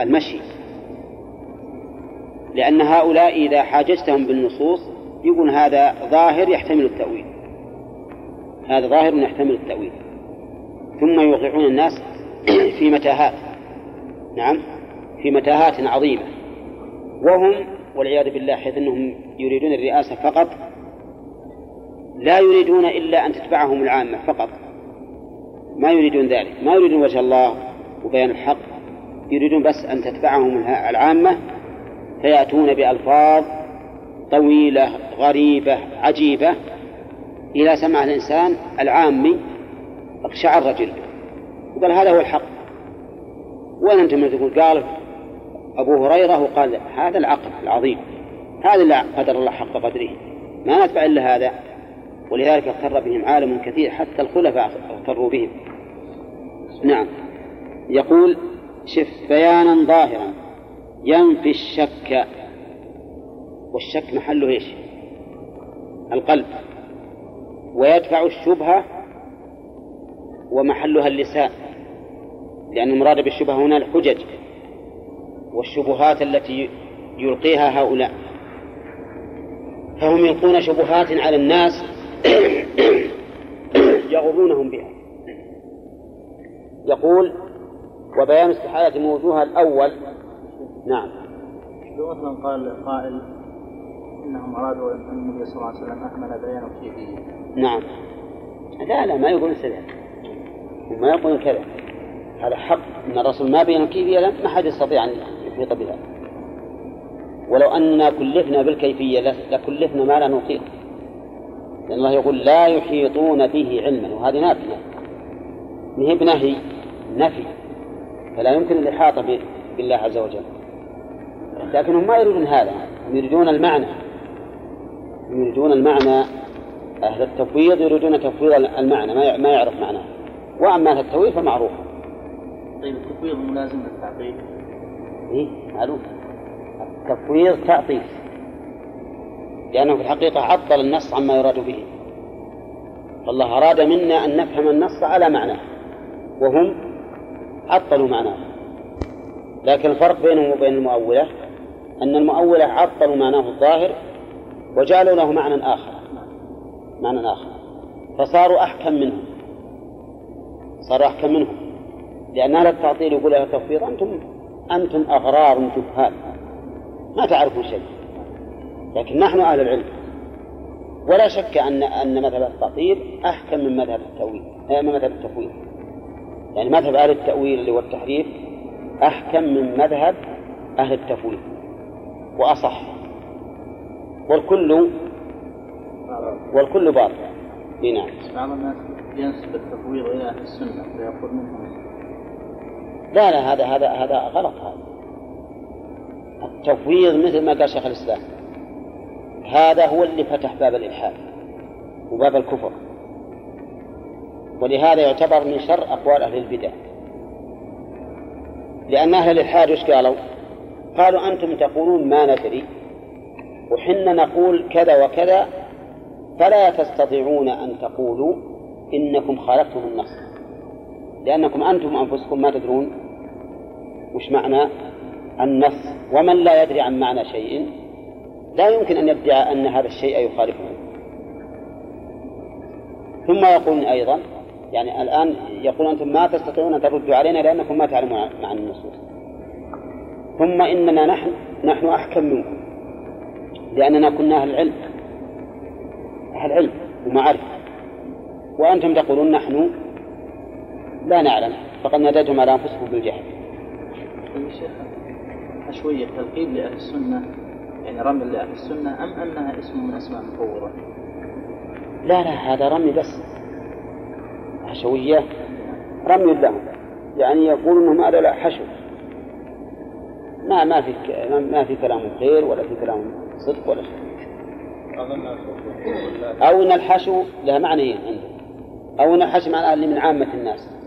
المشي. لأن هؤلاء إذا حاججتهم بالنصوص يقول هذا ظاهر يحتمل التأويل. هذا ظاهر يحتمل التأويل. ثم يوقعون الناس في متاهات. نعم في متاهات عظيمة. وهم والعياذ بالله حيث أنهم يريدون الرئاسة فقط لا يريدون إلا أن تتبعهم العامة فقط. ما يريدون ذلك. ما يريدون وجه الله وبيان الحق. يريدون بس أن تتبعهم العامة فيأتون بألفاظ طويلة غريبة عجيبة. إذا سمع الإنسان العامي اقشعر رجل. وقال هذا هو الحق. وين أنتم تقول قال أبو هريرة وقال هذا العقل العظيم هذا اللي قدر الله حق قدره ما نتبع إلا هذا. ولذلك اغتر بهم عالم كثير حتى الخلفاء اغتروا بهم. نعم. يقول شف بيانا ظاهرا ينفي الشك. والشك محله إيش؟ القلب. ويدفع الشبهة ومحلها اللسان لأن المراد بالشبهة هنا الحجج. والشبهات التي يلقيها هؤلاء. فهم يلقون شبهات على الناس (coughs) يغضونهم بها. يقول وبيان استحالة من وجوهها الأول. نعم. لو مثلا قال قائل إنهم أرادوا أن النبي صلى الله عليه وسلم احمل بيان كيفيه نعم. لا لا ما يقولون كذا. ما يقولون كذا. هذا حق. إن الرسول ما بين الكيفيه ما حد يستطيع أن يحيط بها ولو اننا كلفنا بالكيفية لكلفنا ما لا نطيق لأن الله يقول لا يحيطون به علما وهذه نافية. نهي بنهي نفي. فلا يمكن الإحاطة بالله عز وجل. لكنهم ما يريدون هذا. هم يريدون المعنى. هم يريدون المعنى. أهل التفويض يريدون تفويض المعنى ما يعرف معناه. وأما أهل التأويل فمعروف. طيب التفويض ملازم للتعطيل معلوم التفويض تعطيل. لأنه في الحقيقة عطل النص عما يراد به. فالله أراد منا أن نفهم النص على معناه. وهم عطلوا معناه. لكن الفرق بينهم وبين المؤولة أن المؤولة عطلوا معناه الظاهر وجعلوا له معنى آخر. معنى آخر. فصاروا أحكم منهم صاروا أحكم منهم لأن أهل التعطيل يقول أهل التفويض أنتم أنتم أغرار جهال ما تعرفون شيء. لكن نحن أهل العلم. ولا شك أن أن مذهب التعطيل أحكم من مذهب التأويل من مذهب التفويض يعني مذهب أهل التأويل اللي هو التحريف أحكم من مذهب أهل التفويض. وأصح. والكل والكل باطل. نعم. بعض الناس ينسب التفويض إلى أهل السنة فيقول منهم. لا لا هذا هذا هذا غلط. هذا التفويض مثل ما قال شيخ الإسلام. هذا هو اللي فتح باب الإلحاد وباب الكفر. ولهذا يعتبر من شر أقوال أهل البدع. لأن أهل الإلحاد وش قالوا؟ قالوا أنتم تقولون ما ندري وحنا نقول كذا وكذا فلا تستطيعون أن تقولوا إنكم خالفتم النص. لأنكم أنتم أنفسكم ما تدرون وش معنى النص ومن لا يدري عن معنى شيء لا يمكن أن يدعي أن هذا الشيء يخالفه. ثم يقولون أيضا يعني الآن يقول أنتم ما تستطيعون أن تردوا علينا لأنكم ما تعلمون معنى النصوص. ثم إننا نحن نحن أحكم منكم لأننا كنا أهل العلم أهل علم ومعرفة. وأنتم تقولون نحن لا نعلم. فقد ناديتم على أنفسكم بالجهل شوية تلقيب لأهل السنة يعني رمي لأهل السنة أم أنها اسم من أسماء المفوضة؟ لا لا هذا رمي بس. حشوية رمي لهم. يعني يقول إنهم هذا لا حشو. ما ما في ما في كلام خير ولا في كلام صدق ولا شيء. أو أن الحشو له معنيين عنده أو أن الحشو معناه اللي من عامة الناس.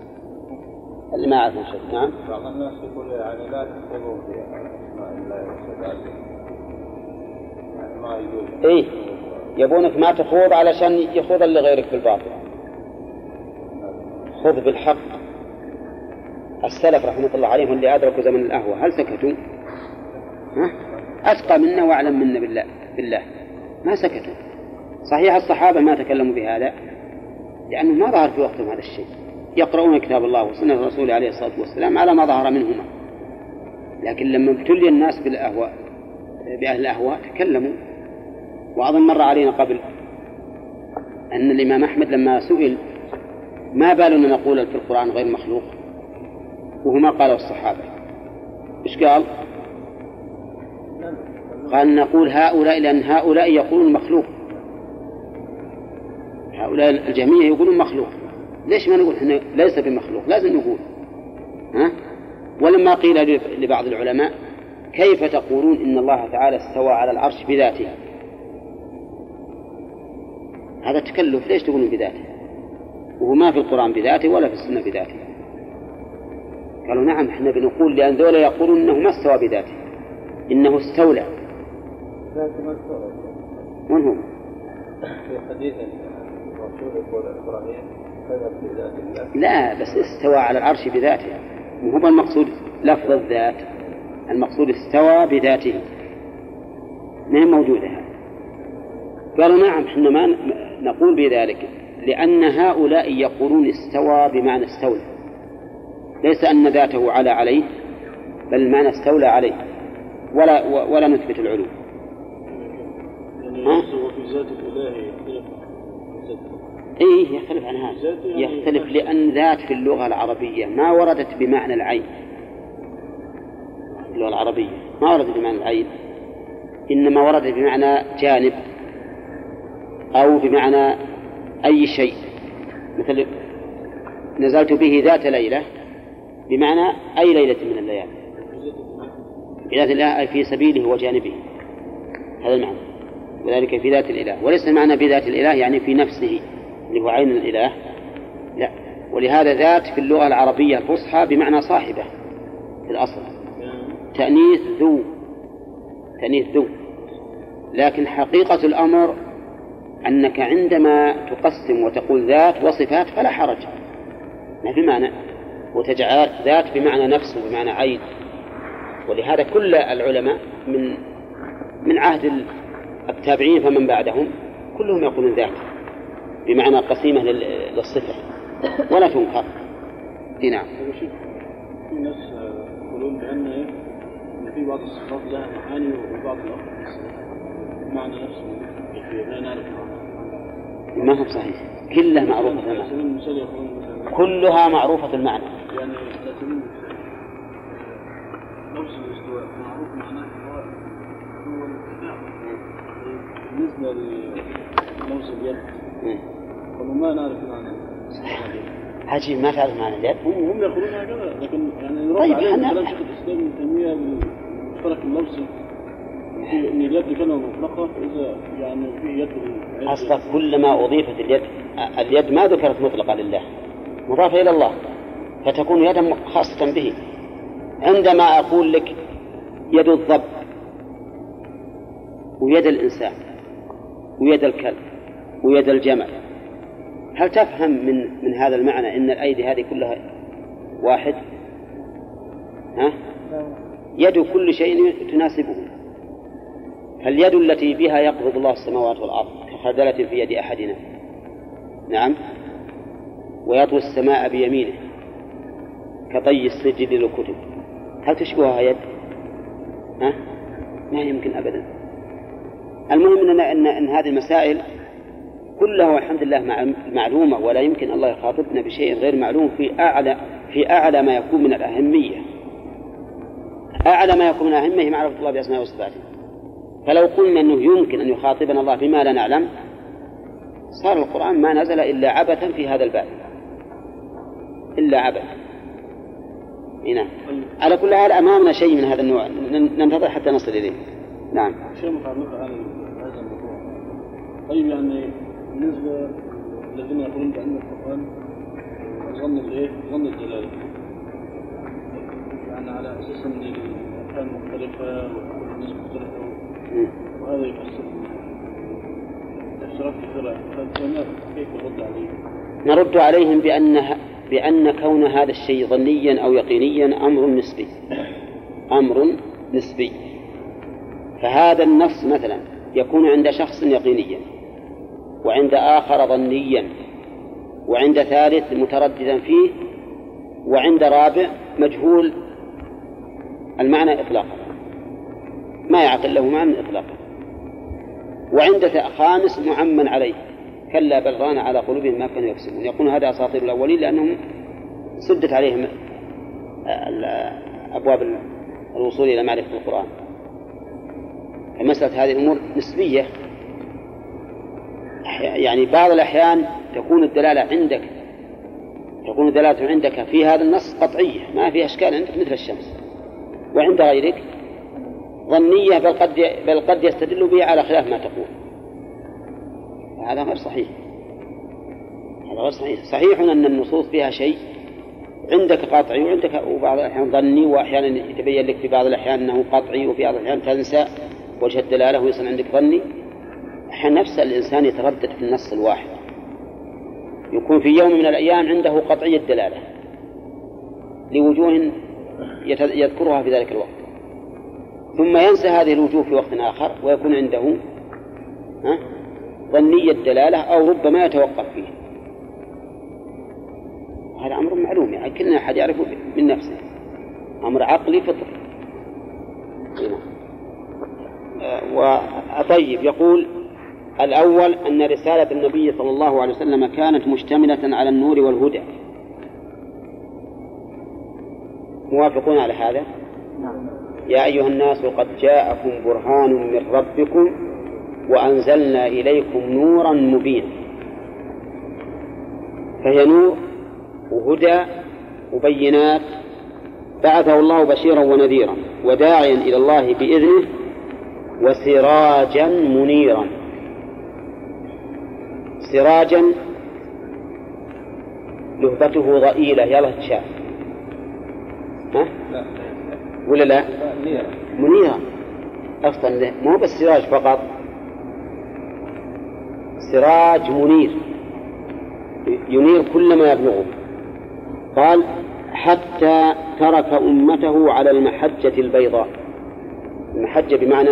اللي ما يعرفون شيء. نعم. بعض الناس يقول يعني لا تخوضوا في الله يعني ما يجوز إيه. يبونك ما تخوض علشان يخوض اللي غيرك في الباطل. خذ بالحق. السلف رحمة الله عليهم اللي أدركوا زمن الأهوى هل سكتوا؟ ها؟ أتقى منا وأعلم منا بالله بالله. ما سكتوا. صحيح الصحابة ما تكلموا بهذا لأنه ما ظهر في وقتهم هذا الشيء. يقرؤون كتاب الله وسنة رسوله عليه الصلاة والسلام على ما ظهر منهما. لكن لما ابتلي الناس بالأهواء بأهل الأهواء تكلموا. وأظن مر علينا قبل أن الإمام أحمد لما سئل ما بالنا نقول في القرآن غير مخلوق؟ وهو ما قاله الصحابة. إيش قال؟ قال نقول هؤلاء لأن هؤلاء يقولون مخلوق. هؤلاء الجميع يقولون مخلوق. ليش ما نقول إحنا ليس بمخلوق؟ لازم نقول. ها؟ ولما قيل لبعض العلماء كيف تقولون إن الله تعالى استوى على العرش بذاته؟ هذا تكلف. ليش تقولون بذاته؟ وهو ما في القرآن بذاته ولا في السنة بذاته. قالوا نعم إحنا بنقول لأن ذولا يقولون إنه ما استوى بذاته. إنه استولى. من هو؟ في حديث الرسول يقول إبراهيم في لا بس استوى على العرش بذاته. مو هو المقصود لفظ الذات. المقصود استوى بذاته. ما هي موجودة؟ قالوا نعم إحنا ما نقول بذلك لأن هؤلاء يقولون استوى بمعنى استولى. ليس أن ذاته على عليه بل المعنى استولى عليه. ولا ولا نثبت العلو. ها؟ وفي ذات يختلف إيه يختلف عن هذا. يختلف لأن ذات في اللغة العربية ما وردت بمعنى العين. اللغة العربية ما وردت بمعنى العين. إنما وردت بمعنى جانب أو بمعنى أي شيء. مثل نزلت به ذات ليلة بمعنى أي ليلة من الليالي. بذات الله في سبيله وجانبه. هذا المعنى. وذلك في ذات الإله. وليس المعنى بذات الإله يعني في نفسه. اللي هو عين الإله. لا ولهذا ذات في اللغة العربية الفصحى بمعنى صاحبة في الأصل. تأنيث ذو تأنيث ذو. لكن حقيقة الأمر أنك عندما تقسم وتقول ذات وصفات فلا حرج. ما في معنى. وتجعل ذات بمعنى نفس وبمعنى عين. ولهذا كل العلماء من من عهد التابعين فمن بعدهم كلهم يقولون ذات. بمعنى قسيمة للصفة. ولا تنكر إي نعم. في ناس يقولون بأن؟ إن في بعض الصفات لها معاني وبعض الأخرى معنى نفسه. لا نعرف. معنى ما هو صحيح. كلها معروفة المعنى. كلها معروفة المعنى. يعني المثال لفظ الاستواء. معروف معناه هو هو الاتباع بالنسبة للفظ اليد ما نعرف معنى. عجيب ما تعرف معنى. اليد هم هم يقولون هكذا لكن يعني طيب، عليهم كلام شيخ الإسلام ابن تيميه بالمشترك اللفظي إن اليد كلمه مطلقة فاذا يعني في يد أصلا كلما أضيفت اليد اليد ما ذكرت مطلقة لله. مضافة إلى الله. فتكون يدا خاصة به. عندما أقول لك يد الضب ويد الإنسان ويد الكلب ويد الجمل هل تفهم من من هذا المعنى أن الأيدي هذه كلها واحد؟ ها؟ يد كل شيء تناسبه فاليد التي بها يقبض الله السماوات والأرض كخردلة في يد أحدنا نعم ويطوي السماء بيمينه كطي السجل للكتب هل تشبهها يد؟ ها؟ ما يمكن أبدا المهم أن, أن, أن هذه المسائل كلها والحمد لله مع- معلومة ولا يمكن الله يخاطبنا بشيء غير معلوم في أعلى في أعلى ما يكون من الأهمية. أعلى ما يكون من الأهمية معرفة الله بأسمائه وصفاته. فلو قلنا أنه يمكن أن يخاطبنا الله بما لا نعلم صار القرآن ما نزل إلا عبثا في هذا الباب. إلا عبث. إي نعم على كل حال أمامنا شيء من هذا النوع. ننتظر حتى نصل إليه. نعم. شيء متعلق هذا الموضوع. طيب يعني بالنسبة الذين يقولون بأن القرآن ظن الإيه؟ ظن الجلالة يعني على أساس أن الأحكام مختلفة والناس مختلفة مم. وهذا يفسر تفسيرات كثيرة فهنا كيف يرد عليه؟ نرد عليهم بأن بأن كون هذا الشيء ظنيا أو يقينيا أمر نسبي أمر نسبي فهذا النص مثلا يكون عند شخص يقينيا وعند آخر ظنيا وعند ثالث مترددا فيه وعند رابع مجهول. المعنى إطلاقا. ما يعقل له معنى إطلاقا. وعند خامس معمن عليه. كلا بل ران على قلوبهم ما كانوا يكسبون. يقول هذا أساطير الأولين لأنهم سدت عليهم ال- أبواب الوصول إلى معرفة القرآن. فمسألة هذه الأمور نسبية. يعني بعض الأحيان تكون الدلالة عندك تكون الدلالة عندك في هذا النص قطعية ما في أشكال عندك مثل الشمس. وعند غيرك ظنية بل قد بل قد يستدل به على خلاف ما تقول. هذا غير صحيح. هذا غير صحيح. صحيح أن النصوص فيها شيء عندك قطعي وعندك وبعض الأحيان ظني وأحيانا يتبين لك في بعض الأحيان أنه قطعي وفي بعض الأحيان تنسى وجه الدلالة ويصير عندك ظني. أحيانا نفس الإنسان يتردد في النص الواحد. يكون في يوم من الأيام عنده قطعي الدلالة لوجوه يذكرها في ذلك الوقت. ثم ينسى هذه الوجوه في وقت آخر ويكون عنده ها ظني الدلالة أو ربما يتوقف فيه. هذا أمر معلوم يعني كلنا أحد يعرفه من نفسه. أمر عقلي فطري. هنا. آه، وطيب يقول الأول أن رسالة النبي صلى الله عليه وسلم كانت مشتملة على النور والهدى. موافقون على هذا؟ يا أيها الناس قد جاءكم برهان من ربكم وأنزلنا إليكم نورا مبينا. فهي نور وهدى وبينات. بعثه الله بشيرا ونذيرا وداعيا إلى الله بإذنه وسراجا منيرا. سراجا لهبته ضئيلة. يلا تشاف ها؟ ولا لا؟ منيرا أصلا مو بس سراج فقط. سراج منير. ينير كل ما يبلغه. قال حتى ترك أمته على المحجة البيضاء. المحجة بمعنى